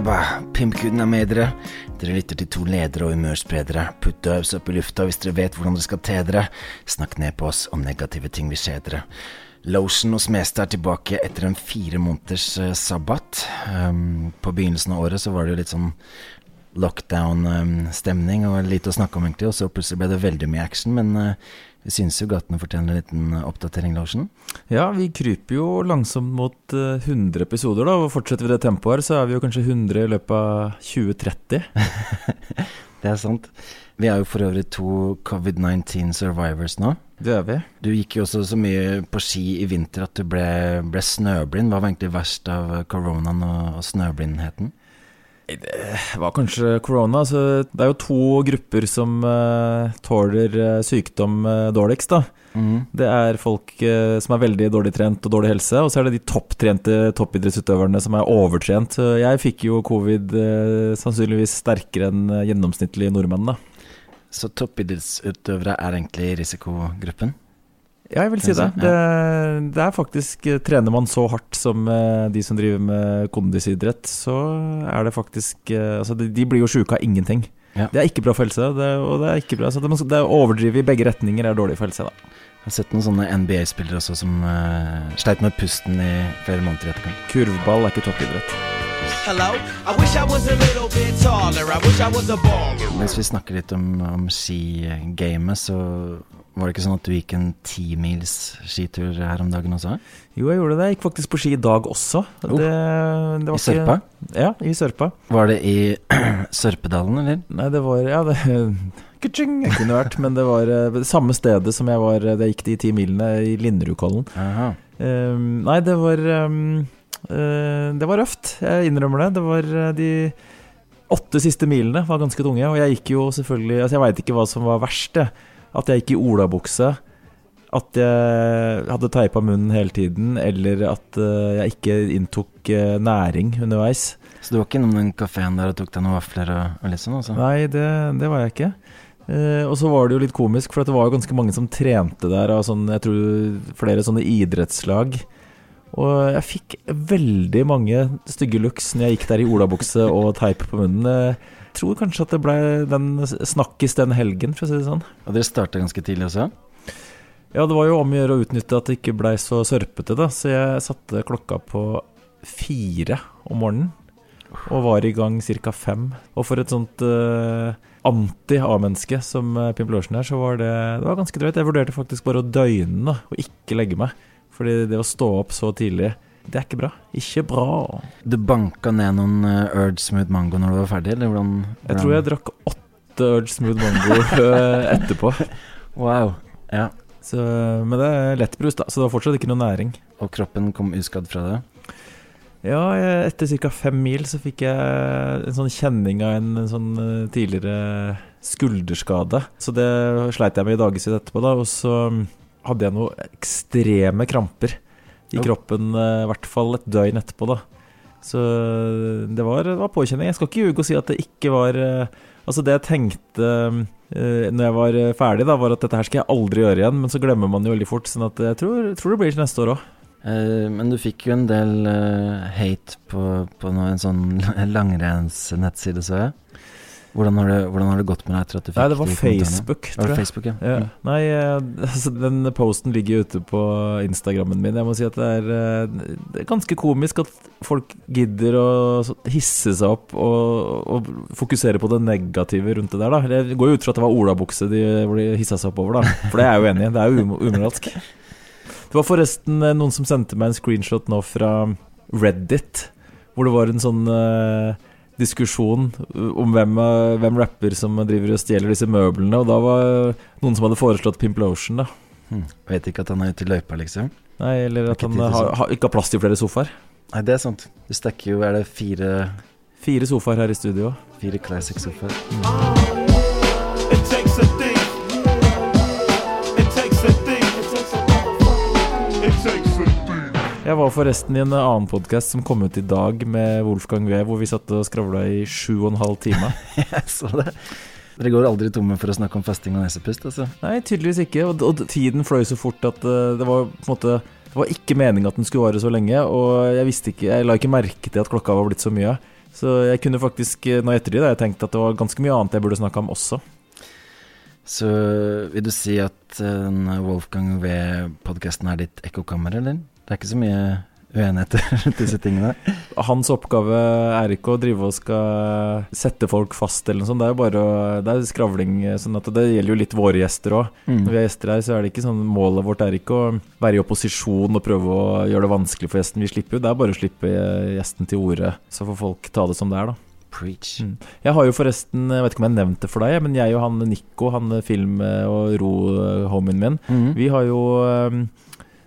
Jabba, pimpkuden er med dere. Dere lytter til to ledere og humørspredere. Putt døvs opp i lufta hvis dere vet hvordan dere skal te dere. Snakk ned på oss om negative ting vil skje dere. Lotion hos Meste er tilbake etter en fire måneders uh, sabbat. Um, på begynnelsen av året så var det jo litt sånn lockdown-stemning um, og lite å snakke om, egentlig. Og så plutselig ble det veldig mye action. Men uh, vi syns jo gatene fortjener en liten oppdatering, Larsen. Ja, vi kryper jo langsomt mot 100 eh, episoder, da. Og fortsetter vi det tempoet her, så er vi jo kanskje 100 i løpet av 2030. det er sant. Vi er jo for øvrig to covid-19 survivors nå. Det er vi. Du gikk jo også så mye på ski i vinter at du ble, ble snøblind. Hva var egentlig verst av koronaen og, og snøblindheten? Det var kanskje korona. Altså, det er jo to grupper som uh, tåler uh, sykdom uh, dårligst. da. Mm. Det er folk som er veldig dårlig trent og dårlig helse, og så er det de topptrente toppidrettsutøverne som er overtrent. Jeg fikk jo covid sannsynligvis sterkere enn gjennomsnittlig nordmenn. da. Så toppidrettsutøvere er egentlig risikogruppen? Ja, jeg vil si det. det. det. er faktisk eh, Trener man så hardt som eh, de som driver med kondisidrett, så er det faktisk eh, Altså, de blir jo sjuke av ingenting. Ja. Det er ikke bra for helse, det, og det er ikke bra. Så det, det å overdrive i begge retninger er dårlig for helse, da. Jeg har sett noen sånne NBA-spillere også som uh, sleit med pusten i flere måneder i etterkant. Kurvball er ikke toppidrett. Mens vi snakker litt om, om skigamet, så var det ikke sånn at du gikk en timils skitur her om dagen også? Jo, jeg gjorde det. Jeg gikk faktisk på ski i dag også. Oh. Det, det I Sørpa? Ikke, ja, i Sørpa. Var det i Sørpedalen, eller? Nei, det var Ja, det Kutsjing, jeg kunne vært, men det var det eh, samme stedet som jeg var da jeg gikk de ti milene, i Linderudkollen. Um, nei, det var um, uh, Det var røft. Jeg innrømmer det. Det var de åtte siste milene var ganske tunge, og jeg gikk jo selvfølgelig Altså, jeg veit ikke hva som var verst, jeg. At jeg gikk i olabukse. At jeg hadde teipa munnen hele tiden, eller at uh, jeg ikke inntok uh, næring underveis. Så du var ikke innom den kafeen der og tok deg noen vafler og, og liksom? Altså? Nei, det, det, var jeg ikke. Eh, og så var det jo litt komisk, for det var jo ganske mange som trente der av sånn, jeg tror flere sånne idrettslag. Og jeg fikk veldig mange stygge looks når jeg gikk der i olabukse og teip på munnen tror kanskje at det ble den snakkis den helgen, for å si det sånn. Og dere starta ganske tidlig også? Ja, det var jo om å gjøre å utnytte at det ikke blei så sørpete, da. Så jeg satte klokka på fire om morgenen. Og var i gang ca. fem. Og for et sånt uh, anti-A-menneske som uh, Pimp Lorsen er, så var det, det var ganske drøyt. Jeg vurderte faktisk bare å døgne og ikke legge meg. Fordi det å stå opp så tidlig det er ikke bra. Ikke bra. Du banka ned noen Urge Smooth Mango når du var ferdig, eller hvordan, hvordan? Jeg tror jeg drakk åtte Urge Smooth Mango uh, etterpå. Wow. Ja. Så, men det er lettbrus, da, så det var fortsatt ikke noe næring. Og kroppen kom uskadd fra det? Ja, etter ca. fem mil så fikk jeg en sånn kjenning av en, en sånn uh, tidligere skulderskade. Så det sleit jeg med i dagevis etterpå, da. Og så hadde jeg noen ekstreme kramper i kroppen, eh, i hvert fall et døgn etterpå, da. Så det var, det var påkjenning. Jeg skal ikke ljuge og si at det ikke var eh, Altså, det jeg tenkte når jeg var ferdig, da, var at dette her skal jeg aldri gjøre igjen, men så glemmer man jo veldig fort. Sånn at jeg tror, tror det blir til neste år òg. Men du fikk jo en del hate på, på noe, en sånn langrennsnettside, så jeg. Hvordan har, det, hvordan har, det, gått med deg etter at du fikk Nei, det var Facebook, tror jeg. Facebook, ja. ja. Mm. Nei, altså, den posten ligger ute på Instagrammen min. Jeg må si at det er, eh, det er ganske komisk at folk gidder å hisse seg opp og, og, fokusere på det negative rundt det der. Da. Det går jo ut fra at det var olabukse de, hvor de hissa seg opp over, da. For det er jeg jo enig i. Det er jo umoralsk. Det var forresten eh, noen som sendte meg en screenshot nå fra Reddit, hvor det var en sånn uh, diskusjon om hvem, eh, hvem, rapper som driver og stjeler disse møblene. Og da var noen som hadde foreslått Pimplotion, da. Hmm. Vet ikke at han er ute i løypa, liksom? Nei, eller at han har, har, ikke har plass til flere sofaer. Nei, det er sant. Du stikker jo Er det fire Fire sofaer her i studio. Fire classic sofaer. Mm. Jeg var forresten i en annen podkast som kom ut i dag med Wolfgang Wee, hvor vi satt og skravla i sju og en halv time. jeg så det. Dere går aldri tomme for å snakke om fasting og nesepust, altså? Nei, tydeligvis ikke. Og, og tiden fløy så fort at uh, det var på en måte Det var ikke meninga at den skulle vare så lenge, og jeg visste ikke Jeg la ikke merke til at klokka var blitt så mye. Så jeg kunne faktisk, eh, nå i ettertid, jeg tenkt at det var ganske mye annet jeg burde snakka om også. Så vil du si at eh, Wolfgang V-podkasten er ditt ekkokammer, eller? Det er ikke så mye uenigheter rundt disse tingene? Hans oppgave er ikke å drive og skal sette folk fast eller noe sånt, det er jo bare å, det er skravling. sånn at Det gjelder jo litt våre gjester òg. Mm. Når vi har gjester her, så er det ikke sånn Målet vårt er ikke å være i opposisjon og prøve å gjøre det vanskelig for gjesten. Vi slipper jo, det er bare å slippe gjesten til orde, så får folk ta det som det er, da. Preach. Mm. Jeg har jo forresten, jeg vet ikke om jeg nevnte det for deg, men jeg og han Nico, han film- og ro-homien min, mm. vi har jo um,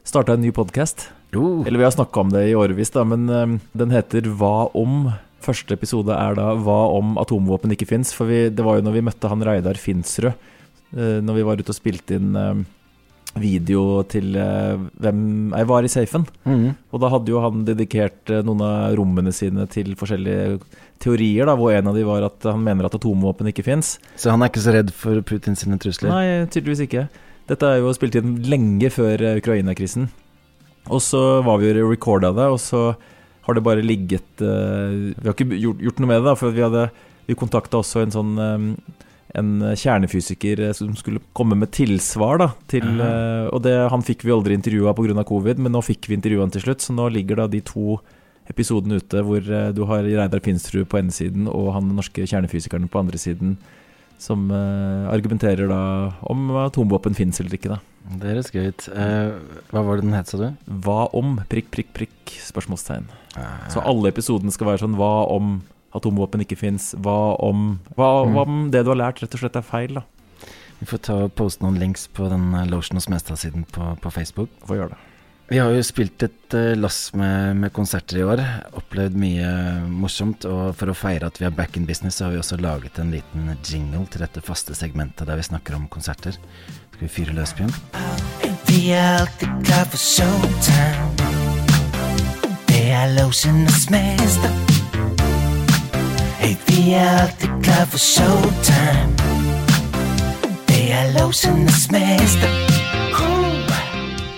starta en ny podkast. Uh. Eller vi har snakka om det i årevis, da, men um, den heter Hva om? Første episode er da Hva om atomvåpen ikke fins? For vi, det var jo når vi møtte han Reidar Finsrud, uh, når vi var ute og spilte inn um, video til uh, hvem jeg var i safen. Mm. Og da hadde jo han dedikert eh, noen av rommene sine til forskjellige teorier, da, hvor en av de var at han mener at atomvåpen ikke fins. Så han er ikke så redd for Putin sine trusler? Nei, tydeligvis ikke. Dette er jo spilt inn lenge før eh, Ukraina-krisen. Og så var vi jo recorda det, og så har det bare ligget eh, Vi har ikke gjort, noe med det, da, for vi hadde Vi kontakta også en sånn eh, en kjernefysiker som skulle komme med tilsvar da, til Aha. eh, Og det, han fikk vi aldri intervjua pga. covid, men nå fikk vi intervjua han til slutt, så nå ligger da de to episodene ute hvor du har Reidar Finsrud på ene siden og han norske kjernefysikeren på andre siden, som uh, argumenterer da om atomvåpen fins eller ikke, da. Det høres gøy ut. Uh, hva var det den het, sa du? Hva om? Prikk, prikk, prikk? Spørsmålstegn. Uh. Så alle episodene skal være sånn Hva om atomvåpen ikke fins? Hva om hva, Mm. hva om det du har lært, rett og slett er feil, da? Vi får ta og poste noen links på den eh, Lotion hos Mestad-siden på, på Facebook. Hva gjøre det. Vi har jo spilt et eh, lass med, med konserter i år. Opplevd mye morsomt. Og for å feire at vi er back in business, så har vi også laget en liten jingle til dette faste segmentet der vi snakker om konserter. Skal vi fyre løs, Bjørn? Vi er alltid klar for showtime. Det er Lotionens mester. Hey, vi er alltid klar for showtime. Det er Lotionens mester.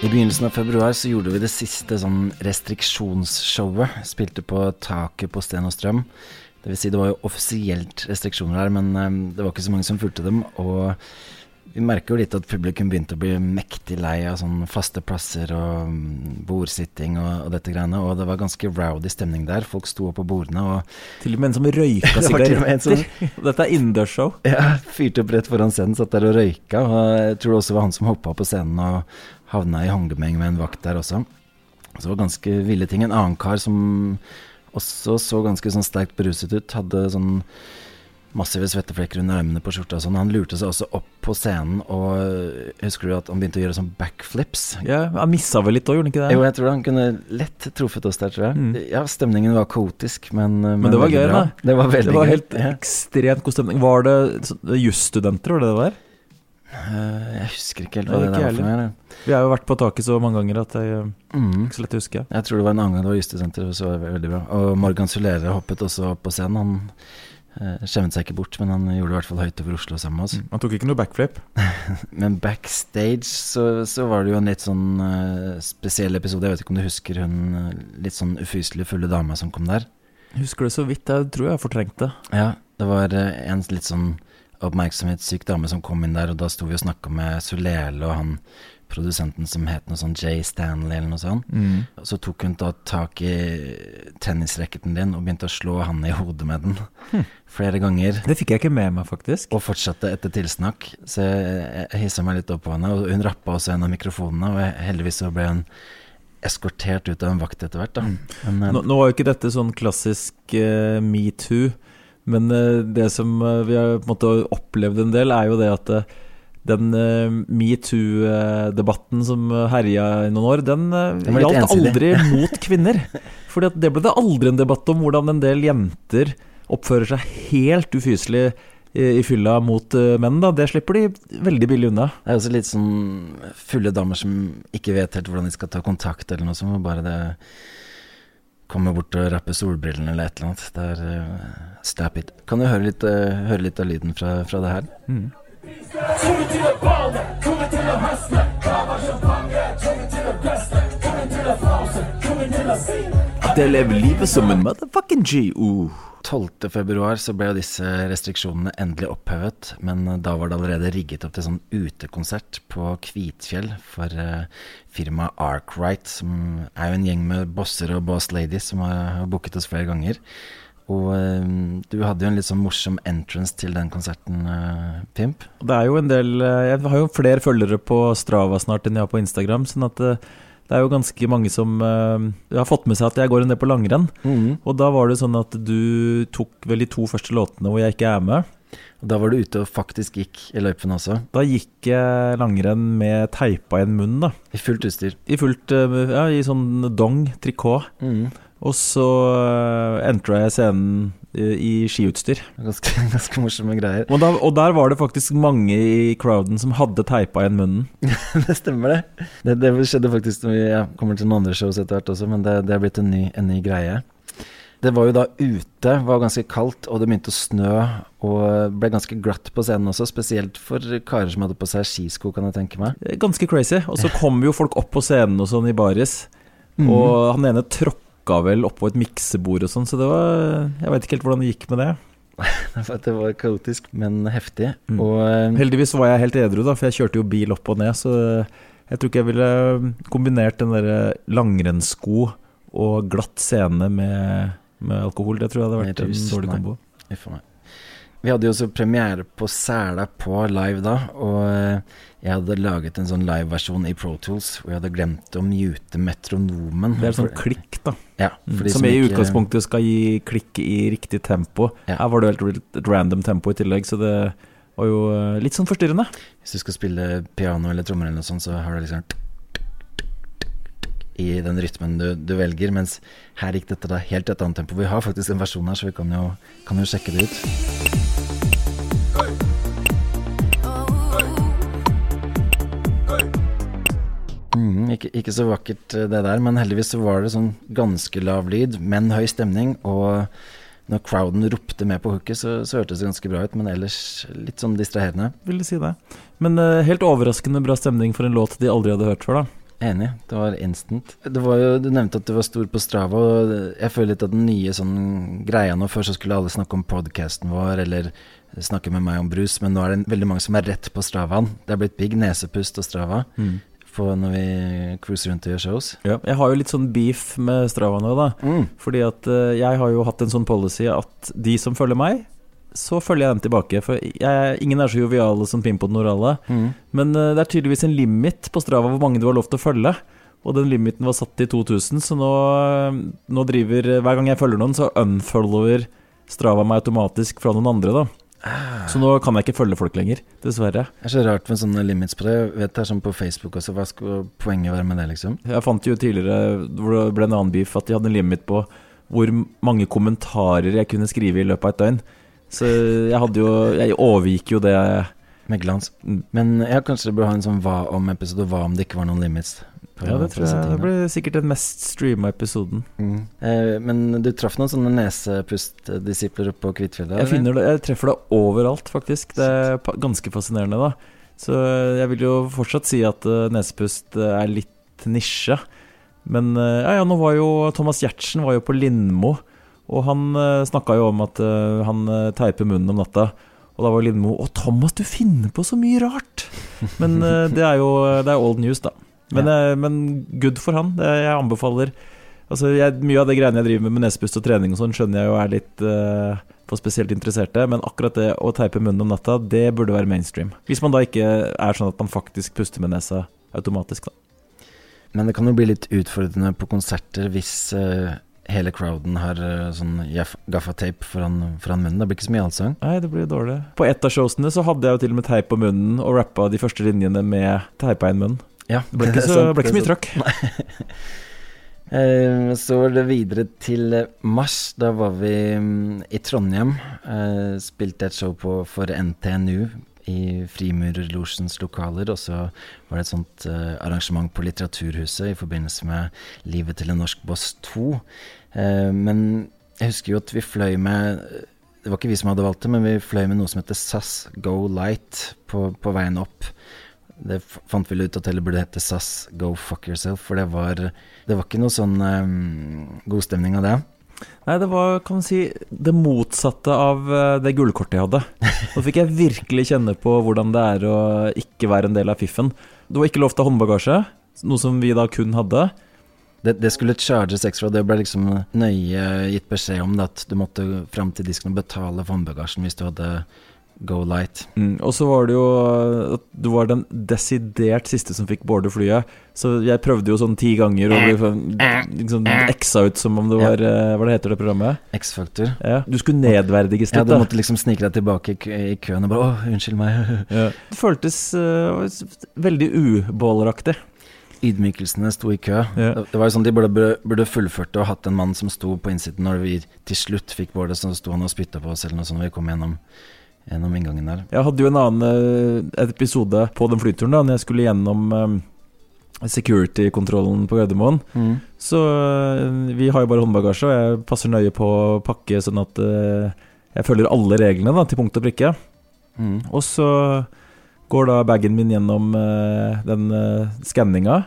I begynnelsen av februar så gjorde vi det siste sånn restriksjonsshowet. Spilte på taket på Sten og Strøm. Det vil si det var jo offisielt restriksjoner her, men eh, det var ikke så mange som fulgte dem. Og vi merker jo litt at publikum begynte å bli mektig lei av sånn faste plasser og mm, bordsitting og, og dette greiene. Og det var ganske rowdy stemning der. Folk sto opp på bordene og Til og med en som røyka sigaretter. Dette er innendørsshow. ja, fyrte opp rett foran scenen, satt der og røyka. Og jeg tror det også var han som hoppa på scenen og havna i håndgemeng med en vakt der også. Så det var ganske ville ting. En annen kar som også så ganske sånn sterkt beruset ut, hadde sånn massive svetteflekker under armene på skjorta og sånn. Han lurte seg også opp på scenen, og øh, husker du at han begynte å gjøre sånn backflips? Ja, Han missa vel litt òg, gjorde han ikke det? Jo, jeg tror han kunne lett truffet oss der, tror jeg. Mm. Ja, stemningen var kaotisk, men Men, det var gøy, da. Det var veldig gøy. det var helt gøy. ekstremt god stemning. Var det jusstudenter, var det det var? Eh, Jeg husker ikke helt Nei, hva det ikke der var for noe. Vi har jo vært på taket så mange ganger at det er Mm. ikke så lett å huske. Jeg tror det var en annen gang det var Justesenteret, så var det veldig bra. Og Morgan Solere hoppet også opp på scenen. Han eh, skjemmet seg ikke bort, men han gjorde det i hvert fall høyt over Oslo sammen med oss. Han tok ikke noe backflip. Men backstage så, så var det jo en litt sånn uh, spesiell episode. Jeg vet ikke om du husker hun eh, litt sånn ufyselig fulle dama som kom der? Husker det så vidt. Jeg tror jeg har fortrengt det. Ja, det var uh, en litt sånn oppmerksomhetssyk dame som kom inn der, og da sto vi og snakka med Solele og han produsenten som het noe sånn Jay Stanley eller noe sånt. Mm. Så tok hun da tak i tennisracketen din og begynte å slå han i hodet med den flere ganger. Det fikk jeg ikke med meg, faktisk. Og fortsatte etter tilsnakk. Så jeg, jeg hissa meg litt opp på henne. Og hun rappa også en av mikrofonene, og heldigvis så ble hun eskortert ut av en vakt etter hvert. da. Men, eh, Nå, nå var jo ikke dette sånn klassisk uh, metoo, men eh, det som eh, vi har på en måte opplevd en del, er jo det at eh, den metoo-debatten som herja i noen år, den, Den gjaldt aldri mot kvinner. Fordi det ble det aldri en debatt om hvordan en del jenter oppfører seg helt ufyselig i, fylla mot menn. da Det slipper de veldig billig unna. Det er også litt sånn fulle damer som ikke vet helt hvordan de skal ta kontakt, eller noe sånt. Bare det kommer bort og rapper solbrillene eller et eller annet. Det er uh, stap it. Kan du høre litt, uh, høre litt av lyden fra, fra det her? Mm. Det lever livet som en motherfucking G. Uh. 12. februar så ble jo disse restriksjonene endelig opphevet, men eh, da var det allerede rigget opp til sånn utekonsert på Kvitfjell for eh, firmaet Arkwright, som er jo en gjeng med bosser og boss ladies som har, booket oss flere ganger. Og eh, du hadde jo en litt sånn morsom entrance til den konserten, Pimp. Det er jo en del Jeg har jo flere følgere på Strava snart enn jeg har på Instagram, sånn at det er jo ganske mange som uh, har fått med seg at jeg går en del på langrenn. Og da var det sånn at du tok vel de to første låtene hvor jeg ikke er med. Og da var du ute og faktisk gikk i løypene også, Da gikk jeg langrenn med teipa igjen munnen, da. i fullt utstyr. I fullt eh, Ja, i sånn dong, trikot. Og så uh, entra jeg scenen i, skiutstyr. Ganske, ganske morsomme greier. Og, da, og der var det faktisk mange i crowden som hadde teipa igjen munnen. det stemmer, det. det. Det skjedde faktisk når vi ja, kommer til noen andre shows etter hvert også, men det, det er blitt en ny, en ny greie. Det var jo da ute, var ganske kaldt, og det begynte å snø. Og ble ganske glatt på scenen også, spesielt for karer som hadde på seg skisko, kan jeg tenke meg. Ganske crazy. Og så kom jo folk opp på scenen og sånn i baris. Og han ene tråkka vel oppå et miksebord og sånn, så det var Jeg veit ikke helt hvordan det gikk med det. Det var kaotisk, men heftig. Mm. Og eh, Heldigvis var jeg helt edru, da, for jeg kjørte jo bil opp og ned, så jeg tror ikke jeg ville kombinert den derre langrennssko og glatt scene med, med alkohol. Det tror jeg hadde vært en dårlig kombo. Nei. Vi hadde jo også premiere på Sæla på live da, og eh, jeg hadde laget en sånn liveversjon i Pro Tools hvor jeg hadde glemt å mute metronomen. Det er sånn klikk, da. Ja, for de som, i utgangspunktet skal gi klikk i riktig tempo. Ja. Her var det helt et random tempo i tillegg, så det var jo eh, litt sånn forstyrrende. Hvis du skal spille piano eller trommer eller noe sånt, så har du liksom i den rytmen du, du velger, mens her gikk dette da helt et annet tempo. Vi har faktisk en versjon her, så vi kan jo, kan jo sjekke det ut. Ikke, ikke så vakkert eh, det der, men heldigvis så var det sånn ganske lav lyd, men høy stemning. Og når crowden ropte med på hooket, så, så hørtes det ganske bra ut, men ellers litt sånn distraherende. Vil du si det. Men uh, helt overraskende bra stemning for en låt de aldri hadde hørt før, da. Enig, det var instant. Det var jo, Du nevnte at du var stor på Strava, og jeg føler litt at den nye sånn greia nå Før så skulle alle snakke om podcasten vår, eller snakke med meg om brus, men nå er det veldig mange som er rett på Stravaen. Det er blitt big nesepust og Strava på når vi cruiser rundt og gjør shows. Ja, jeg har jo litt sånn beef med Strava nå, da. Fordi at eh, jeg har jo hatt en sånn policy at de som følger meg, så følger jeg dem tilbake. For jeg, ingen er så joviale som Pimpo den orale. Men eh, det er tydeligvis en limit på Strava hvor mange du har lov til å følge. Og den limiten var satt til 2000, så nå, eh, nå driver Hver gang jeg følger noen, så unfollower Strava meg automatisk fra noen andre, da. Så nå kan jeg ikke følge folk lenger, dessverre. Det er så rart med sånne limits på det. Jeg vet det er sånn på Facebook også. Hva skal poenget være med det, liksom? Jeg fant jo tidligere hvor det ble en annen beef at de hadde en limit på hvor mange kommentarer jeg kunne skrive i løpet av et døgn. Så jeg hadde jo Jeg overgikk jo det Med glans. Mm. Men jeg kanskje burde ha en sånn hva om-episode. Hva om det ikke var noen limits? Ja, det tror jeg det blir sikkert den mest streama episoden. Mm. Eh, men du traff noen sånne nesepustdisipler oppe på Kvitfjellet? Jeg, finner det, jeg treffer det overalt, faktisk. Det er ganske fascinerende, da. Så jeg vil jo fortsatt si at eh, nesepust eh, er litt nisje. Men eh, ja, ja, nå var jo Thomas Giertsen var jo på Lindmo, og han uh, snakka jo om at han teiper munnen om natta. Og da var Lindmo Å, Thomas, du finner på så mye rart! Men det er jo det er old news, da. Men, ja. men good for han. Jeg anbefaler Altså, jeg, Mye av det greiene jeg driver med med nesepust og trening og sånn, skjønner jeg jo er litt uh, for spesielt interesserte, men akkurat det å teipe munnen om natta, det burde være mainstream. Hvis man da ikke er sånn at man faktisk puster med nesa automatisk, da. Men det kan jo bli litt utfordrende på konserter hvis uh, hele crowden har uh, sånn gaffatape foran, foran munnen. Det blir ikke så mye allsang. Nei, det blir dårlig. På ett av showsene så hadde jeg jo til og med teip på munnen og rappa de første linjene med teipa inn munnen. Ja, Det ble ikke så, sant, ble ikke så mye trøkk. Eh, Så var det videre til eh, mars. Da var vi mm, i Trondheim. Eh, Spilte et show på, for NTNU i Frimurerlosjens lokaler. Og så var det et sånt arrangement på Litteraturhuset i forbindelse med Livet til en norsk boss 2. Eh, Men jeg husker jo at vi fløy med Det var ikke vi som hadde valgt det, men vi fløy med noe som heter SAS Go Light på, på veien opp. Det fant vel ut at heller burde hete SAS Go Fuck Yourself, for det var, det var ikke noe sånn um, god stemning av det. Nei, det var kan man si det motsatte av eh, det gullkortet jeg hadde. Nå fikk jeg virkelig kjenne på hvordan det er å ikke være en del av fiffen. Det var ikke lov til håndbagasje, noe som vi da kun hadde. Det, det skulle charges ekstra, det ble liksom nøye gitt beskjed om det, at du måtte fram til disken og betale for håndbagasjen hvis du hadde Go Light. Mm, og så var det jo at du var den desidert siste som fikk boarde flyet. Så jeg prøvde jo sånn ti ganger og ble sånn- liksom eksa ut som om det var ja. Hva det heter det programmet? X-Factor. Ja. Du skulle nedverdiges Ja, du måtte liksom snike deg tilbake i, køen og bare 'Å, unnskyld meg'. Ja. Det føltes uh, veldig ubåleraktig. Ydmykelsene sto i kø. Ja. Det, var jo sånn De burde- burde fullført det og hatt en mann som sto på innsiden når vi til slutt fikk boardet, så sto han og spytta på oss eller noe sånt når vi kom gjennom, gjennom inngangen der. Jeg hadde jo en annen eh, episode på den flyturen da Når jeg skulle gjennom eh, security-kontrollen på Gardermoen. Så eh, vi har jo bare håndbagasje, og jeg passer nøye på å pakke sånn at jeg følger alle reglene da, til punkt og prikke. Mm. Og så går da bagen min gjennom den skanninga.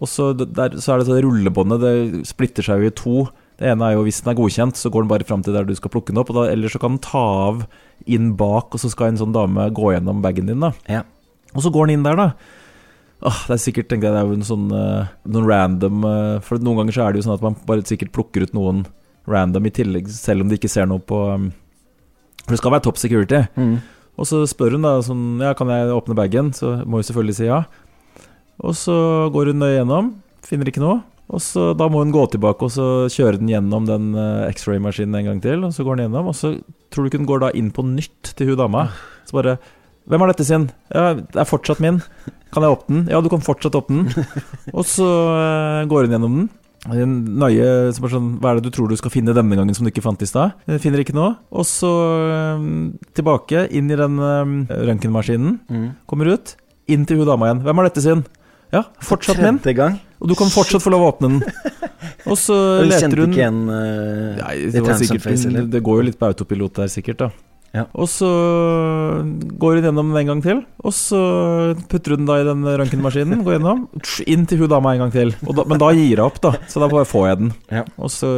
Og så, der, så er det sånn rullebåndet, det splitter seg jo i to. Det ene er jo hvis den er godkjent, så går den bare fram til der du skal plukke den opp. Da, eller så kan den ta av inn bak, og så skal en sånn dame gå gjennom bagen din. da Ja. Og så går den inn der, da. Åh, det er sikkert tenkte jeg, det er jo en sånn uh, Noen random uh, For noen ganger så er det jo sånn at man bare sikkert plukker ut noen random i tillegg, selv om de ikke ser noe på um, For det skal være top security. Mm. Og så spør hun da sånn Ja, kan jeg åpne bagen? Så må hun selvfølgelig si ja. Og så går hun nøye gjennom, finner ikke noe. Og så Da må hun gå tilbake og så kjøre den gjennom den eh, X-ray-maskinen en gang til. Og så går den gjennom, og så tror du ikke den går da inn på nytt til hun dama. Så bare Hvem er dette sin? Ja, det er fortsatt min. Kan jeg åpne den? Ja, du kan fortsatt åpne den. Og så eh, går hun gjennom den. Nøye som bare sånn Hva er det du tror du skal finne denne gangen som du ikke fant i stad? Finner ikke noe. Og så eh, tilbake, inn i den røntgenmaskinen. Mm. Kommer ut. Inn til hun dama igjen. Hvem er dette sin? Ja, fortsatt min. Gang. Og du kan fortsatt få lov å åpne den. Og så Og leter kjente hun ikke igjen uh, Nei, det, var sikkert, face, det går jo litt på autopilot der, sikkert. da Ja. Og så går hun gjennom den en gang til. Og så putter hun den da i den røntgenmaskinen. Går gjennom, inn til hun dama en gang til. Da, men da gir hun opp, da. Så da bare får jeg den. Ja. Og så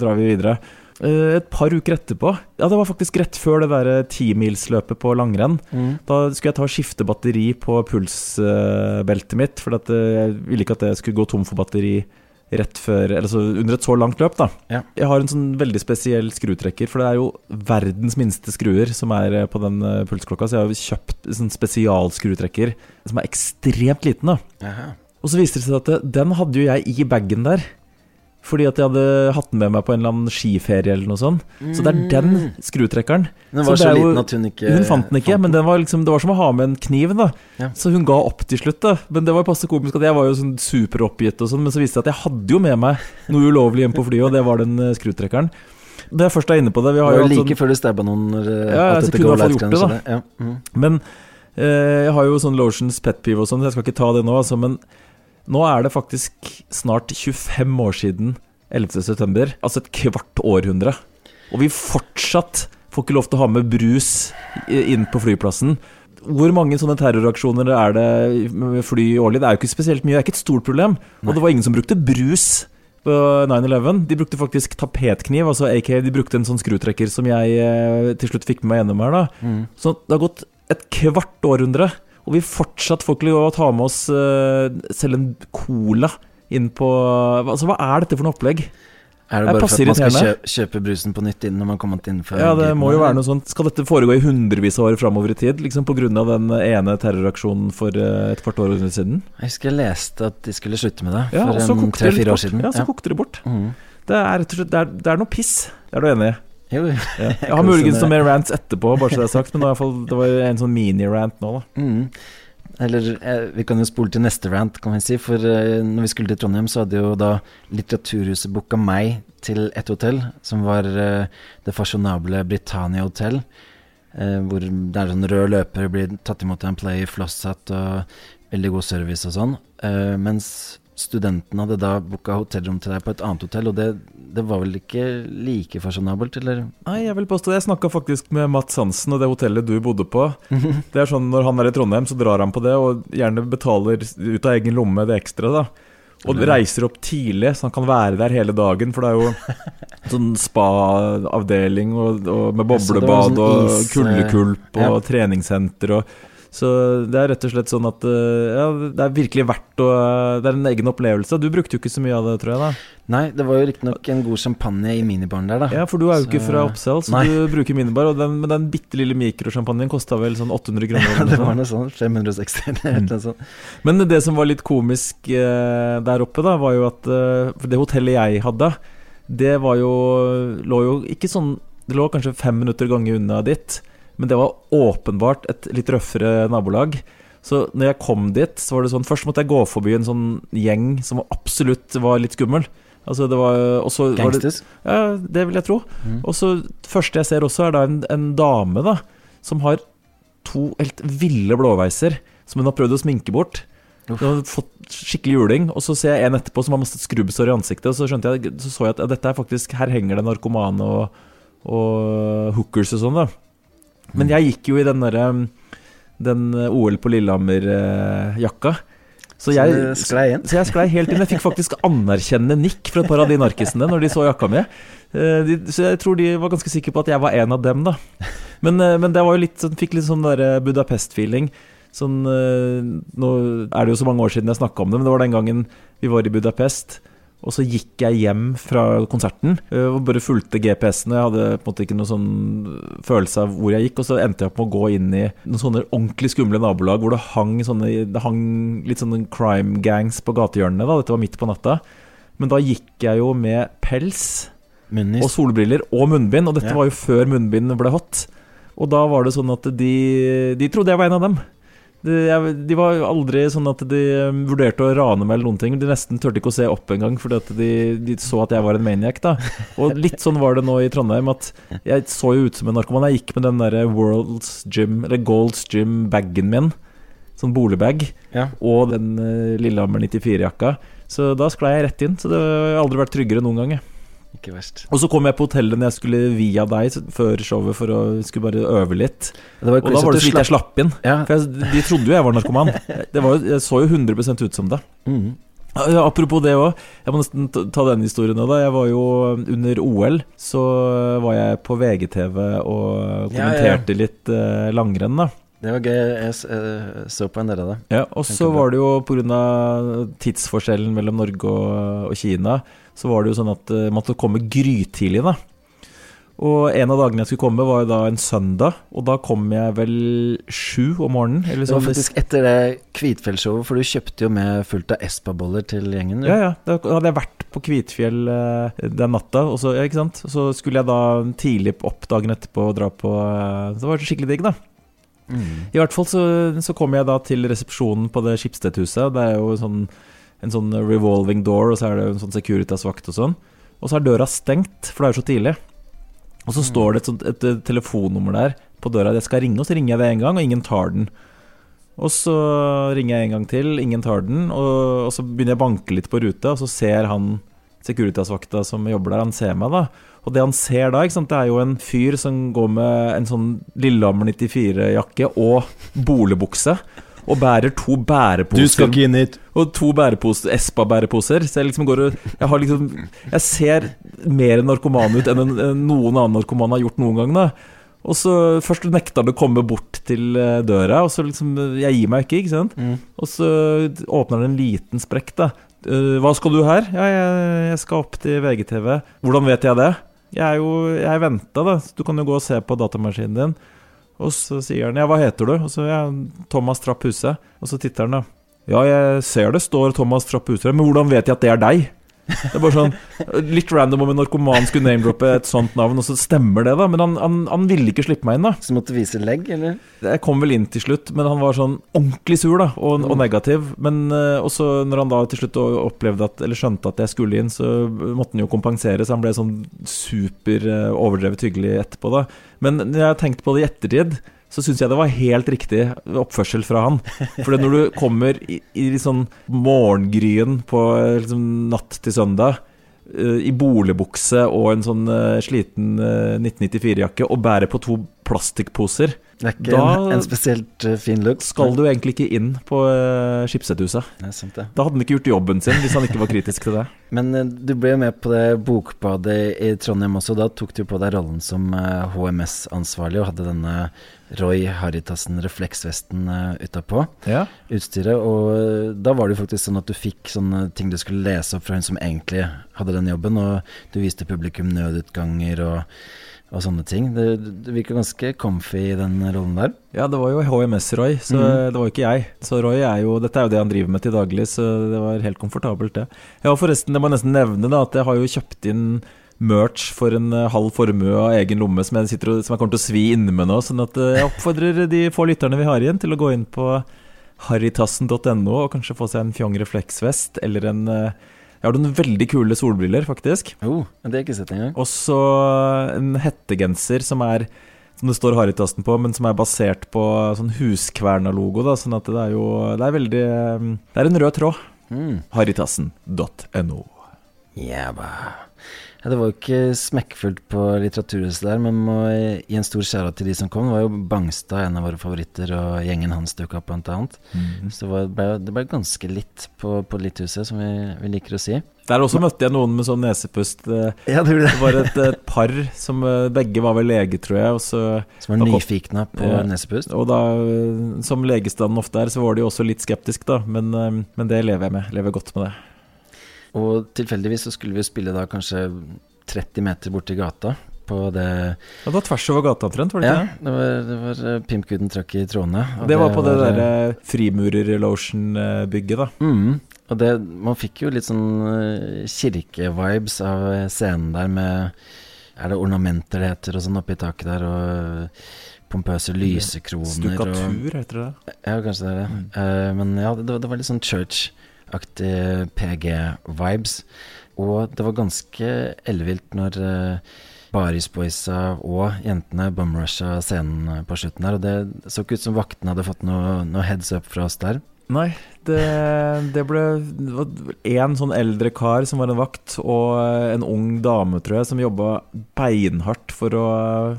drar vi videre. Eh, Et par uker etterpå Ja, det var faktisk rett før det der timilsløpet på langrenn. Mm. Da skulle jeg ta og skifte batteri på pulsbeltet mitt, for at eh, jeg ville ikke at jeg skulle gå tom for batteri rett før Eller så under et så langt løp, da. Ja. Jeg har en sånn veldig spesiell skrutrekker, for det er jo verdens minste skruer som er eh, på den eh, pulsklokka, så jeg har kjøpt en sånn spesialskrutrekker som er ekstremt liten, da. Aha. Og så viste det seg at den hadde jo jeg i bagen der. Fordi at jeg hadde hatt den med meg på en eller annen skiferie eller noe sånt. Så det er den skrutrekkeren. Den var så, så, liten jo- at hun ikke Hun fant den ikke, men den var liksom, det var som å ha med en kniv. da Ja. Så hun ga opp til slutt. da Men det var passe komisk at jeg var jo sånn superoppgitt, og sånn men så viste det at jeg hadde jo med meg noe ulovlig hjemme på flyet, og det var den eh, skrutrekkeren. Det jeg først er inne på det Vi Det var jo jo like sånn, før du stabba noen når eh, Ja, at dette går light gjort det, da. Ja. Mm. Men eh, jeg har jo sånn lotions pet peeve og sånn, så jeg skal ikke ta det nå, altså. Men nå er det faktisk snart 25 år siden 11. september. Altså et kvart århundre. Og vi fortsatt får ikke lov til å ha med brus inn på flyplassen. Hvor mange sånne terroraksjoner er det med fly årlig? Det er jo ikke spesielt mye, det er ikke et stort problem. Og det var ingen som brukte brus på 9-11. De brukte faktisk tapetkniv, altså aka de brukte en sånn skrutrekker som jeg eh, til slutt fikk med meg gjennom her. da Mm. så det har gått et kvart århundre, og vi fortsatt får ikke lov å ta med oss eh, selv en cola inn på Altså, hva er dette for noe opplegg? Er det Det bare for at man skal kjøpe, kjøpe brusen på nytt inn når man kommer innenfor Ja, det må jo være noe sånt. Skal dette foregå i hundrevis av år framover i tid, liksom av den ene terroraksjonen for eh, et kvart år siden? Jeg husker jeg leste at de skulle slutte med det Ja, for det tre-fire år siden. Ja, så kokte det bort. Mm. Det er det er, det er noe piss. Er du enig? Jo, Ja. Jeg har muligens noen mer rants etterpå, bare så det er sagt, men fall, det var en sånn mini-rant nå, da. Mm. Eller eh, vi kan jo spole til neste rant, kan vi si. For eh, når vi skulle til Trondheim, så hadde jo da Litteraturhuset booka meg til et hotell, som var eh, det fasjonable Britannia hotell. Eh, hvor det er sånn rød løper, blir tatt imot av en play, flosshatt og veldig god service og sånn. Mens studentene hadde da booka hotellrom til deg på et annet hotell, og det, det var vel ikke like fasjonabelt, eller? Nei, jeg vil påstå Jeg snakka faktisk med Mats Hansen og det hotellet du bodde på. Det er sånn Når han er i Trondheim, så drar han på det, og gjerne betaler ut av egen lomme det ekstra. da Og reiser opp tidlig, så han kan være der hele dagen. For det er jo sånn spa-avdeling og, og med det boblebad sånn og is, kuldekulp og ja. treningssenter og Så det er rett og slett sånn at eh, ja, det er virkelig verdt å Det er en egen opplevelse. Du brukte jo ikke så mye av det, tror jeg. da Nei, det var jo riktignok en god champagne i minibaren der, da. Ja, for du er jo Så- ikke fra Oppsal, så Nei. du bruker minibar. Og den, men den bitte lille mikrosjampanjen kosta vel sånn 800 kroner. Ja, det var noe sånn 560 eller noe sånt. Men det som var litt komisk eh, der oppe, da, var jo at eh, For det hotellet jeg hadde, det var jo Lå jo ikke sånn Det lå kanskje fem minutter gange unna ditt, men det var åpenbart et litt røffere nabolag. Så når jeg kom dit, så var det sånn Først måtte jeg gå forbi en sånn gjeng som absolutt var litt skummel. Altså det var så var det, Gangsters. Ja, det vil jeg tro. Mm. Og så første jeg ser også, er da en, en dame da som har to helt ville blåveiser som hun har prøvd å sminke bort. Uff. Hun har fått skikkelig juling. Og så ser jeg en etterpå som har masse skrubbsår i ansiktet. Og så skjønte jeg, så så jeg at dette er faktisk Her henger det narkomane og, og hookers og sånn, da. Men jeg gikk jo i den derre Den eh, OL på Lillehammer-jakka. Så Så jeg, så jeg sklei helt inn. Jeg fikk faktisk anerkjennende nikk fra et par av de narkisene når de så jakka mi. Eh, så jeg tror de var ganske sikre på at jeg var en av dem, da. Men, eh, men det var jo litt sånn, fikk litt sånn Budapest-feeling. Sånn eh, Nå er det jo så mange år siden jeg snakka om det, men det var den gangen vi var i Budapest. Og så gikk jeg hjem fra konserten eh, og bare fulgte GPS-en. Jeg hadde på en måte ikke noen sånn følelse av hvor jeg gikk. Og så endte jeg opp med å gå inn i noen sånne ordentlig skumle nabolag hvor det hang, sånne, det hang litt sånne crime gangs på gatehjørnene. da Dette var midt på natta. Men da gikk jeg jo med pels Munnis. og solbriller og munnbind, og dette Ja. var jo før munnbind ble hot. Og da var det sånn at de, de trodde jeg var en av dem. De, de var aldri sånn at de um, vurderte å rane meg eller noen ting. De nesten turte ikke å se opp engang, fordi at de, de så at jeg var en maniac. da Og litt sånn var det nå i Trondheim, at jeg så jo ut som en narkoman. Jeg gikk med den derre World's Gym, eller Gold's Gym-bagen min, sånn boligbag, Ja. og den uh, Lillehammer 94-jakka. Så da sklei jeg rett inn. Så det har aldri vært tryggere noen gang. jeg. Ikke verst. Og så kom jeg på hotellet når jeg skulle via deg før showet for å skulle bare øve litt. Og da var det så vidt jeg slapp inn. Ja. For jeg, de trodde jo jeg var narkoman. Det var, jeg så jo 100 ut som det. Mm. Ja, apropos det òg, jeg må nesten ta- den historien òg. Jeg var jo under OL, så var jeg på VGTV og kommenterte ja, ja. kommenterte litt eh, langrenn, da. Det var gøy. Jeg så på en del av det. Ja, og så var det jo pga. tidsforskjellen mellom Norge og, og Kina, så var det jo sånn at uh, man måtte komme grytidlig, da. Og en av dagene jeg skulle komme, var jo da en søndag, og da kom jeg vel sju om morgenen. Eller Det var sånn. faktisk etter det Kvitfjell-showet, for du kjøpte jo med fullt av Espa-boller til gjengen. du. Ja, ja. Da hadde jeg vært på Kvitfjell eh, den natta, og så, ja? Så skulle jeg da tidlig opp dagen etterpå og dra på eh, det var skikkelig digg, da. Mm. I hvert fall så, så kom jeg da til resepsjonen på det Skipsstedhuset. Det er jo sånn, en sånn revolving door, og så er det en sånn Securitas-vakt og sånn. Og så er døra stengt, for det er jo så tidlig. Og så står det et, sånt, et, et telefonnummer der på døra. Jeg skal ringe, og så ringer jeg det en gang, og ingen tar den. Og så ringer jeg en gang til, ingen tar den. Og, og så begynner jeg å banke litt på ruta, og så ser han Securitas-vakta som jobber der, han ser meg, da. Og det han ser da, sant, det er jo en fyr som går med en sånn Lillehammer 94-jakke og bolebukse. Og bærer to bæreposer Du skal inn hit! og to bæreposer, Espa-bæreposer. Så jeg liksom går og Jeg har liksom Jeg ser mer narkoman ut enn en, noen annen narkoman har gjort noen gang, da. Og så Først nekta han å komme bort til eh, døra, og så liksom Jeg gir meg ikke, ikke sant? Mm. Og så åpner han en liten sprekk, da. «Eh, hva skal du her? Ja, jeg, jeg skal opp til VGTV. Hvordan vet jeg det? Jeg er jo Jeg venta, da. Så du kan jo gå og se på datamaskinen din. Og så sier han ja, hva heter du? Og så ja, Thomas Trapp Huse. Og så titter han, da. Ja, jeg ser det står Thomas Trapp Huse men hvordan vet jeg at det er deg? Det er bare sånn Litt random om en narkoman skulle name-droppe et sånt navn, og så stemmer det, da. Men han, han, han ville ikke slippe meg inn, da. Så måtte du vise legg, eller? Jeg kom vel inn til slutt, men han var sånn ordentlig sur da, og, og negativ. Men uh, også når han da til slutt opplevde at, eller skjønte at jeg skulle inn, så måtte han jo kompensere, så han ble sånn super eh, overdrevet hyggelig etterpå. da. Men jeg har tenkt på det i ettertid, så syns jeg det var helt riktig oppførsel fra han. For når du kommer i, i sånn morgengryen på eh, liksom, natt til søndag eh, i boligbukse og en sånn eh, sliten eh, 1994-jakke og bærer på to plastikkposer Det er ikke Da- en, en spesielt eh, fin look. Skal du egentlig ikke inn på uh, sant, det. Da hadde han ikke gjort jobben sin hvis han ikke var kritisk til det. Men uh, du ble jo med på det bokbadet i Trondheim også. Da tok du på deg rollen som uh, HMS-ansvarlig og hadde denne Roy Haritassen refleksvesten uh, utapå Ja. utstyret. Og eh, da var det jo faktisk sånn at du fikk sånne ting du skulle lese opp fra hun som egentlig hadde den jobben, og du viste publikum nødutganger og, og sånne ting. Det, det virker ganske comfy i den rollen der. Ja, det var jo HMS-Roy, så mm. det var jo ikke jeg. Så Roy er jo Dette er jo det han driver med til daglig, så det var helt komfortabelt, det. Ja, forresten, det må jeg nesten nevne, da, at jeg har jo kjøpt inn merch for en eh, halv formue av egen lomme som jeg, og, som jeg kommer til å svi inne med nå. Sånn at eh, jeg oppfordrer de få lytterne vi har igjen, til å gå inn på harrytassen.no og kanskje få seg en fjong refleksvest eller en eh, Jeg har noen veldig kule solbriller, faktisk. Oh, det jeg ikke sett engang. Og så en hettegenser som er som det står Harrytassen på, men som er basert på sånn Huskverna-logo. da, Sånn at det er jo Det er veldig eh, Det er en rød tråd. Mm. Harrytassen.no. Yeah. Ja, det var jo ikke smekkfullt på Litteraturhuset der, men må gi en stor skjæra til de som kom. Det var jo Bangstad, en av våre favoritter, og gjengen hans dukka opp, blant annet. Så det, var, ble, det ble ganske litt på, på Litthuset, som vi, vi liker å si. Der også møtte jeg noen med sånn nesepust. eh, Ja, det Det var et, et par som eh, begge var vel lege, tror jeg. Og, så, Som var nyfikne på Ja. nesepust. og da, eh, som legestanden ofte er, så var de jo også litt skeptisk, da. Men, men det lever jeg med. Lever godt med det. Og tilfeldigvis så skulle vi spille da kanskje 30 meter borti gata på det Ja, det var tvers over gata omtrent, var det Ja, ikke det? det var, det var pimpkuden Pimpguden trakk i trådene. og Det var på det var, eh, derre Frimurer-lotion-bygget, da. Mm. Og det, man fikk jo litt sånn eh, kirkevibes av eh, scenen der med Er det ornamenter det heter, og sånn oppi taket der, og eh, pompøse lysekroner og Stukatur, heter det. Ja, kanskje det er det. Eh, men ja, det, det var litt sånn church-aktig PG-vibes. Og det var ganske ellevilt når uh, Baris Boysa og jentene bumrusha scenen på slutten der. Og det så ikke ut som vaktene hadde fått noe, noe heads up fra oss der. Nei, det, det ble én en sånn eldre kar som var en vakt, og en ung dame, tror jeg, som jobba beinhardt for å